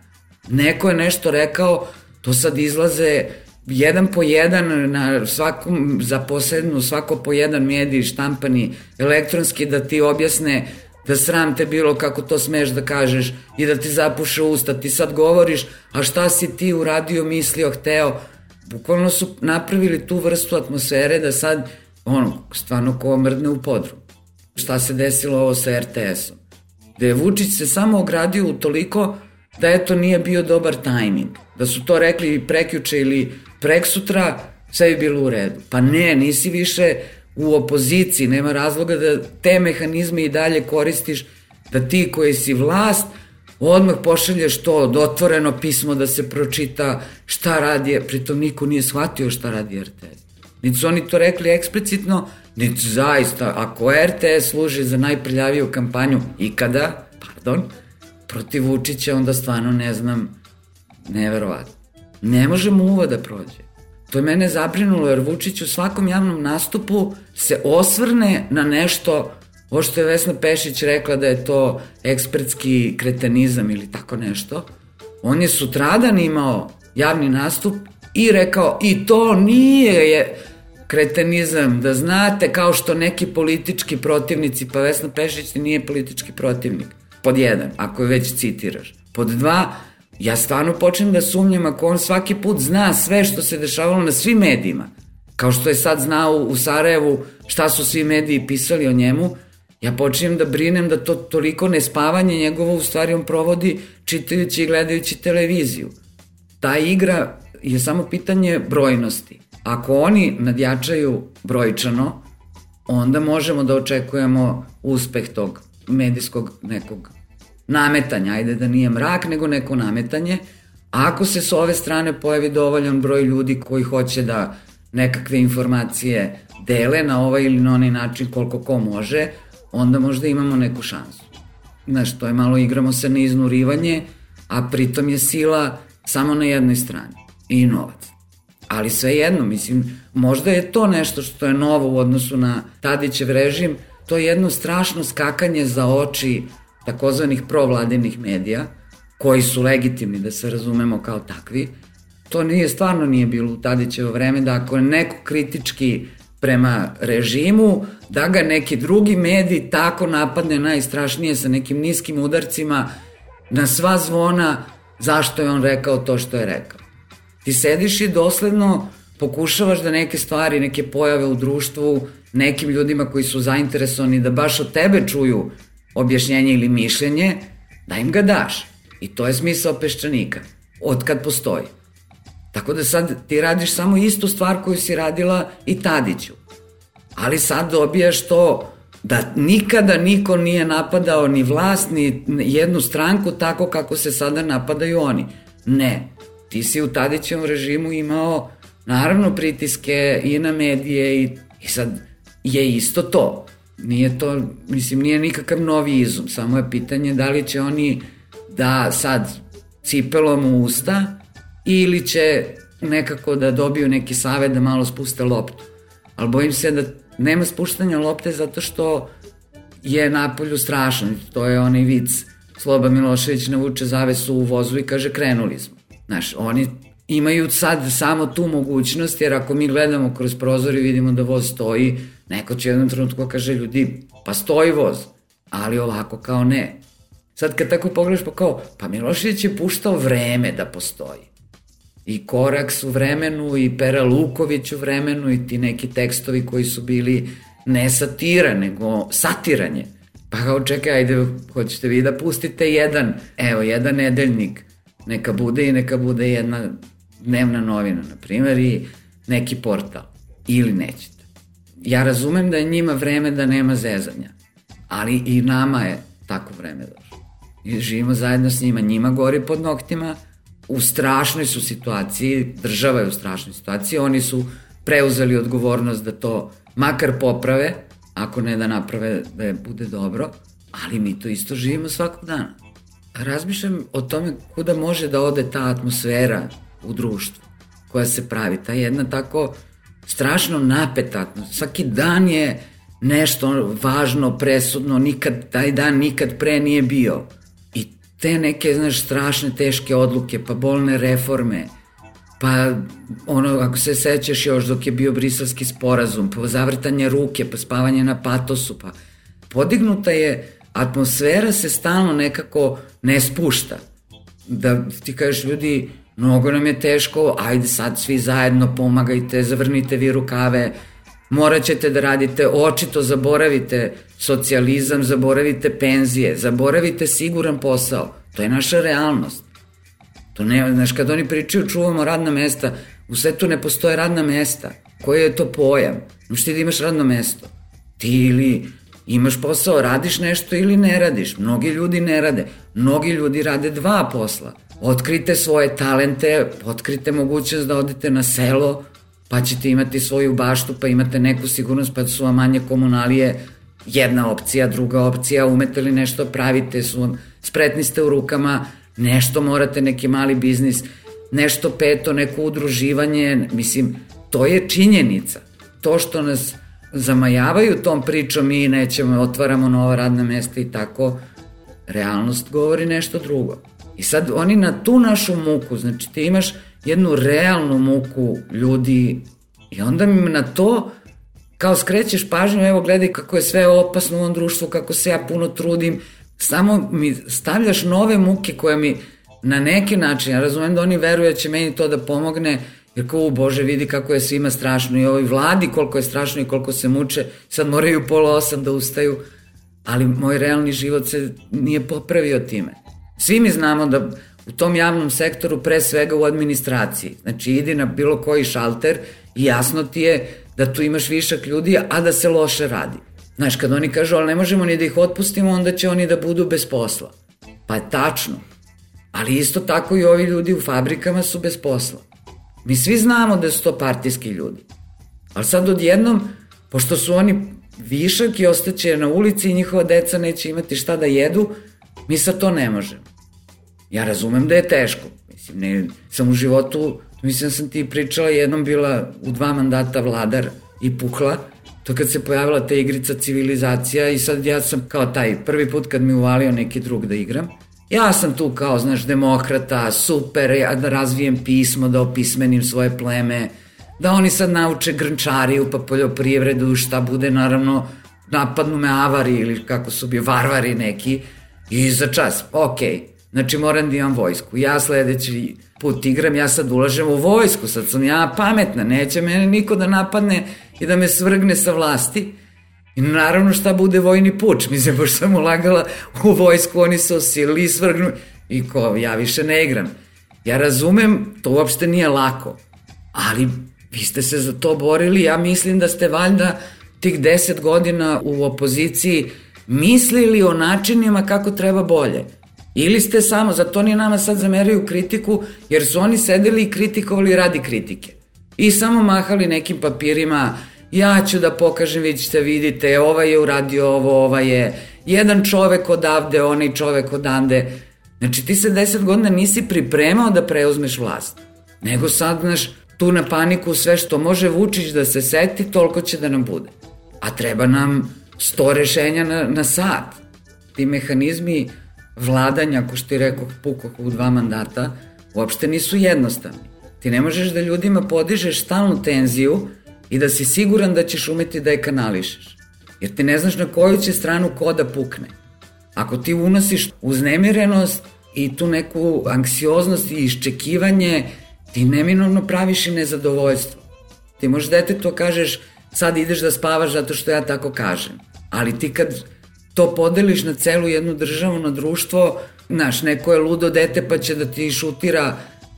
Neko je nešto rekao, to sad izlaze jedan po jedan na svakom zaposlednu, svako po jedan medij štampani elektronski da ti objasne da sram te bilo kako to smeš da kažeš i da ti zapuše usta, ti sad govoriš, a šta si ti uradio, mislio, hteo, bukvalno su napravili tu vrstu atmosfere da sad, ono, stvarno ko mrdne u podru. Šta se desilo ovo sa RTS-om? Da je Vučić se samo ogradio u toliko da eto nije bio dobar tajming. Da su to rekli prekjuče ili preksutra, sve bi bilo u redu. Pa ne, nisi više u opoziciji, nema razloga da te mehanizme i dalje koristiš, da ti koji si vlast odmah pošalješ to otvoreno pismo da se pročita šta radi, pritom niko nije shvatio šta radi RTS. Niti su oni to rekli eksplicitno, niti zaista, ako RTS služi za najprljaviju kampanju ikada, pardon, protiv Vučića, onda stvarno ne znam, neverovatno. Ne može muva da prođe. To je mene zabrinulo, jer Vučić u svakom javnom nastupu se osvrne na nešto, ovo što je Vesna Pešić rekla da je to ekspertski kretenizam ili tako nešto. On je sutradan imao javni nastup i rekao i to nije je kretenizam, da znate kao što neki politički protivnici, pa Vesna Pešić nije politički protivnik, pod jedan, ako je već citiraš. Pod dva, ja stvarno počnem da sumnjam ako on svaki put zna sve što se dešavalo na svim medijima, kao što je sad znao u Sarajevu šta su svi mediji pisali o njemu, ja počinjem da brinem da to toliko nespavanje njegovo u stvari on provodi čitajući i gledajući televiziju. Ta igra je samo pitanje brojnosti. Ako oni nadjačaju brojčano, onda možemo da očekujemo uspeh tog medijskog nekog nametanja, ajde da nije mrak, nego neko nametanje. Ako se s ove strane pojavi dovoljan broj ljudi koji hoće da nekakve informacije dele na ovaj ili na onaj način koliko ko može, onda možda imamo neku šansu. Znaš, to je malo igramo se na iznurivanje, a pritom je sila samo na jednoj strani i novac. Ali sve jedno, mislim, možda je to nešto što je novo u odnosu na Tadićev režim, to je jedno strašno skakanje za oči takozvanih provladinih medija, koji su legitimni da se razumemo kao takvi. To nije, stvarno nije bilo u Tadićevo vreme da ako je neko kritički prema režimu, da ga neki drugi mediji tako napadne najstrašnije sa nekim niskim udarcima na sva zvona zašto je on rekao to što je rekao. Ti sediš i dosledno pokušavaš da neke stvari, neke pojave u društvu, nekim ljudima koji su zainteresovani da baš od tebe čuju objašnjenje ili mišljenje, da im ga daš. I to je smisao peščanika, od kad postoji. Tako da sad ti radiš samo istu stvar koju si radila i Tadiću. Ali sad dobijaš to da nikada niko nije napadao ni vlast, ni jednu stranku tako kako se sada napadaju oni. Ne, ti si u Tadićevom režimu imao naravno pritiske i na medije i, i sad je isto to. Nije to, mislim, nije nikakav novi izum, samo je pitanje da li će oni da sad cipelom u usta ili će nekako da dobiju neki savet da malo spuste loptu. Ali bojim se da nema spuštanja lopte zato što je napolju strašno. To je onaj vic Sloba Milošević navuče zavesu u vozu i kaže krenuli smo. Znaš, oni imaju sad samo tu mogućnost, jer ako mi gledamo kroz prozor i vidimo da voz stoji, neko će jednom trenutku kaže ljudi, pa stoji voz, ali ovako kao ne. Sad kad tako pogledaš pa kao, pa Milošević je puštao vreme da postoji. I Koraks u vremenu, i Pera Luković u vremenu, i ti neki tekstovi koji su bili ne satira, nego satiranje. Pa kao čekaj, ajde, hoćete vi da pustite jedan, evo, jedan nedeljnik, neka bude i neka bude jedna dnevna novina, na primjer, i neki portal. Ili nećete. Ja razumem da je njima vreme da nema zezanja, ali i nama je tako vreme došlo. I živimo zajedno s njima, njima gori pod noktima, u strašnoj su situaciji, država je u strašnoj situaciji, oni su preuzeli odgovornost da to makar poprave, ako ne da naprave da je bude dobro, ali mi to isto živimo svakog dana. Razmišljam o tome kuda može da ode ta atmosfera u društvu koja se pravi, ta jedna tako strašno napeta, svaki dan je nešto važno, presudno, nikad, taj dan nikad pre nije bio. I te neke, znaš, strašne, teške odluke, pa bolne reforme, pa ono, ako se sećaš još dok je bio brislavski sporazum, pa zavrtanje ruke, pa spavanje na patosu, pa podignuta je, atmosfera se stalno nekako ne spušta. Da ti kažeš ljudi, mnogo nam je teško, ajde sad svi zajedno pomagajte, zavrnite vi rukave, morat ćete da radite, očito zaboravite socijalizam, zaboravite penzije, zaboravite siguran posao. To je naša realnost. To ne, znaš, kad oni pričaju čuvamo radna mesta, u svetu ne postoje radna mesta. Koji je to pojam? Znaš ti da imaš radno mesto? Ti ili Imaš posao, radiš nešto ili ne radiš. Mnogi ljudi ne rade. Mnogi ljudi rade dva posla. Otkrite svoje talente, otkrite mogućnost da odete na selo, pa ćete imati svoju baštu, pa imate neku sigurnost, pa su vam manje komunalije jedna opcija, druga opcija, umete li nešto pravite, su vam, spretni ste u rukama, nešto morate, neki mali biznis, nešto peto, neko udruživanje, mislim, to je činjenica. To što nas zamajavaju tom pričom mi nećemo, otvaramo nova radna mesta i tako, realnost govori nešto drugo. I sad oni na tu našu muku, znači ti imaš jednu realnu muku ljudi i onda mi na to kao skrećeš pažnju, evo gledaj kako je sve opasno u ovom društvu, kako se ja puno trudim, samo mi stavljaš nove muke koje mi na neki način, ja razumem da oni veruju da će meni to da pomogne, jer kao, Bože, vidi kako je svima strašno i ovoj vladi koliko je strašno i koliko se muče, sad moraju pola osam da ustaju, ali moj realni život se nije popravio time. Svi mi znamo da u tom javnom sektoru, pre svega u administraciji, znači idi na bilo koji šalter i jasno ti je da tu imaš višak ljudi, a da se loše radi. Znaš, kad oni kažu, ali ne možemo ni da ih otpustimo, onda će oni da budu bez posla. Pa je tačno. Ali isto tako i ovi ljudi u fabrikama su bez posla. Mi svi znamo da su to partijski ljudi. Ali sad odjednom, pošto su oni višak i ostaće na ulici i njihova deca neće imati šta da jedu, mi sad to ne možemo. Ja razumem da je teško. Mislim, ne, sam u životu, mislim da sam ti pričala, jednom bila u dva mandata vladar i pukla, to kad se pojavila ta igrica civilizacija i sad ja sam kao taj prvi put kad mi uvalio neki drug da igram, ja sam tu kao, znaš, demokrata, super, ja da razvijem pismo, da opismenim svoje pleme, da oni sad nauče grnčariju pa poljoprivredu, šta bude, naravno, napadnu me avari ili kako su bi varvari neki i za čas, okej, okay Znači moram da imam vojsku. Ja sledeći put igram, ja sad ulažem u vojsku, sad sam ja pametna, neće mene niko da napadne i da me svrgne sa vlasti. I naravno šta bude vojni puč, mislim, pošto sam ulagala u vojsku, oni su osilili i svrgnu. I ko, ja više ne igram. Ja razumem, to uopšte nije lako, ali vi ste se za to borili, ja mislim da ste valjda tih deset godina u opoziciji mislili o načinima kako treba bolje. Ili ste samo, zato oni nama sad zameraju kritiku, jer su oni sedeli i kritikovali radi kritike. I samo mahali nekim papirima, ja ću da pokažem, vi ćete vidite, ovaj je uradio ovo, ovaj je jedan čovek odavde, onaj čovek odande. Znači ti se deset godina nisi pripremao da preuzmeš vlast. Nego sad, znaš, tu na paniku sve što može Vučić da se seti, toliko će da nam bude. A treba nam sto rešenja na, na sat. Ti mehanizmi vladanja, ako što ti rekao, pukao u dva mandata, uopšte nisu jednostavni. Ti ne možeš da ljudima podižeš stalnu tenziju i da si siguran da ćeš umeti da je kanališeš. Jer ti ne znaš na koju će stranu koda pukne. Ako ti unosiš uznemirenost i tu neku anksioznost i iščekivanje, ti neminovno praviš i nezadovoljstvo. Ti možeš detetu kažeš sad ideš da spavaš zato što ja tako kažem. Ali ti kad to podeliš na celu jednu državu, na društvo, znaš, neko je ludo dete pa će da ti šutira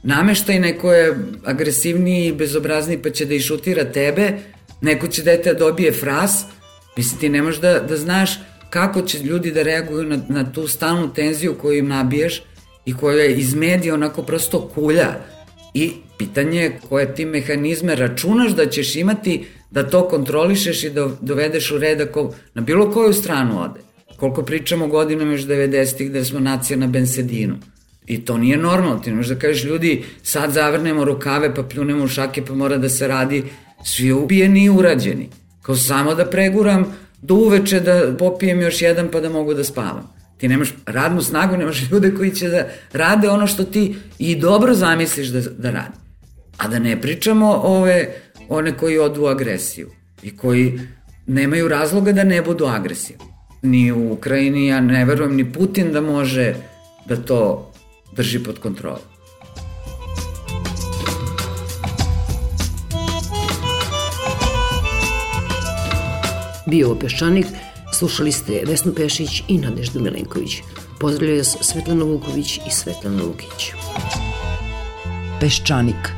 nameštaj, neko je agresivniji i bezobrazniji pa će da išutira tebe, neko će dete da dobije fras, mislim ti ne možeš da, da znaš kako će ljudi da reaguju na, na tu stalnu tenziju koju im nabiješ i koja je iz medija onako prosto kulja. I pitanje je koje ti mehanizme računaš da ćeš imati da to kontrolišeš i da dovedeš u red ako na bilo koju stranu ode koliko pričamo godinama još 90-ih da smo nacija na bensedinu. I to nije normalno, ti ne možeš da kažeš ljudi sad zavrnemo rukave pa pljunemo u šake pa mora da se radi svi ubijeni i urađeni. Kao samo da preguram do uveče da popijem još jedan pa da mogu da spavam. Ti nemaš radnu snagu, nemaš ljude koji će da rade ono što ti i dobro zamisliš da, da radi. A da ne pričamo ove, one koji odu agresiju i koji nemaju razloga da ne budu agresivni ni u Ukrajini, ja ne verujem ni Putin da može da to drži pod kontrolom. Bio Peščanik, slušali ste Vesnu Pešić i Nadeždu Milenković. Pozdravljaju vas Svetlana Vuković i Svetlana Lukić. Peščanik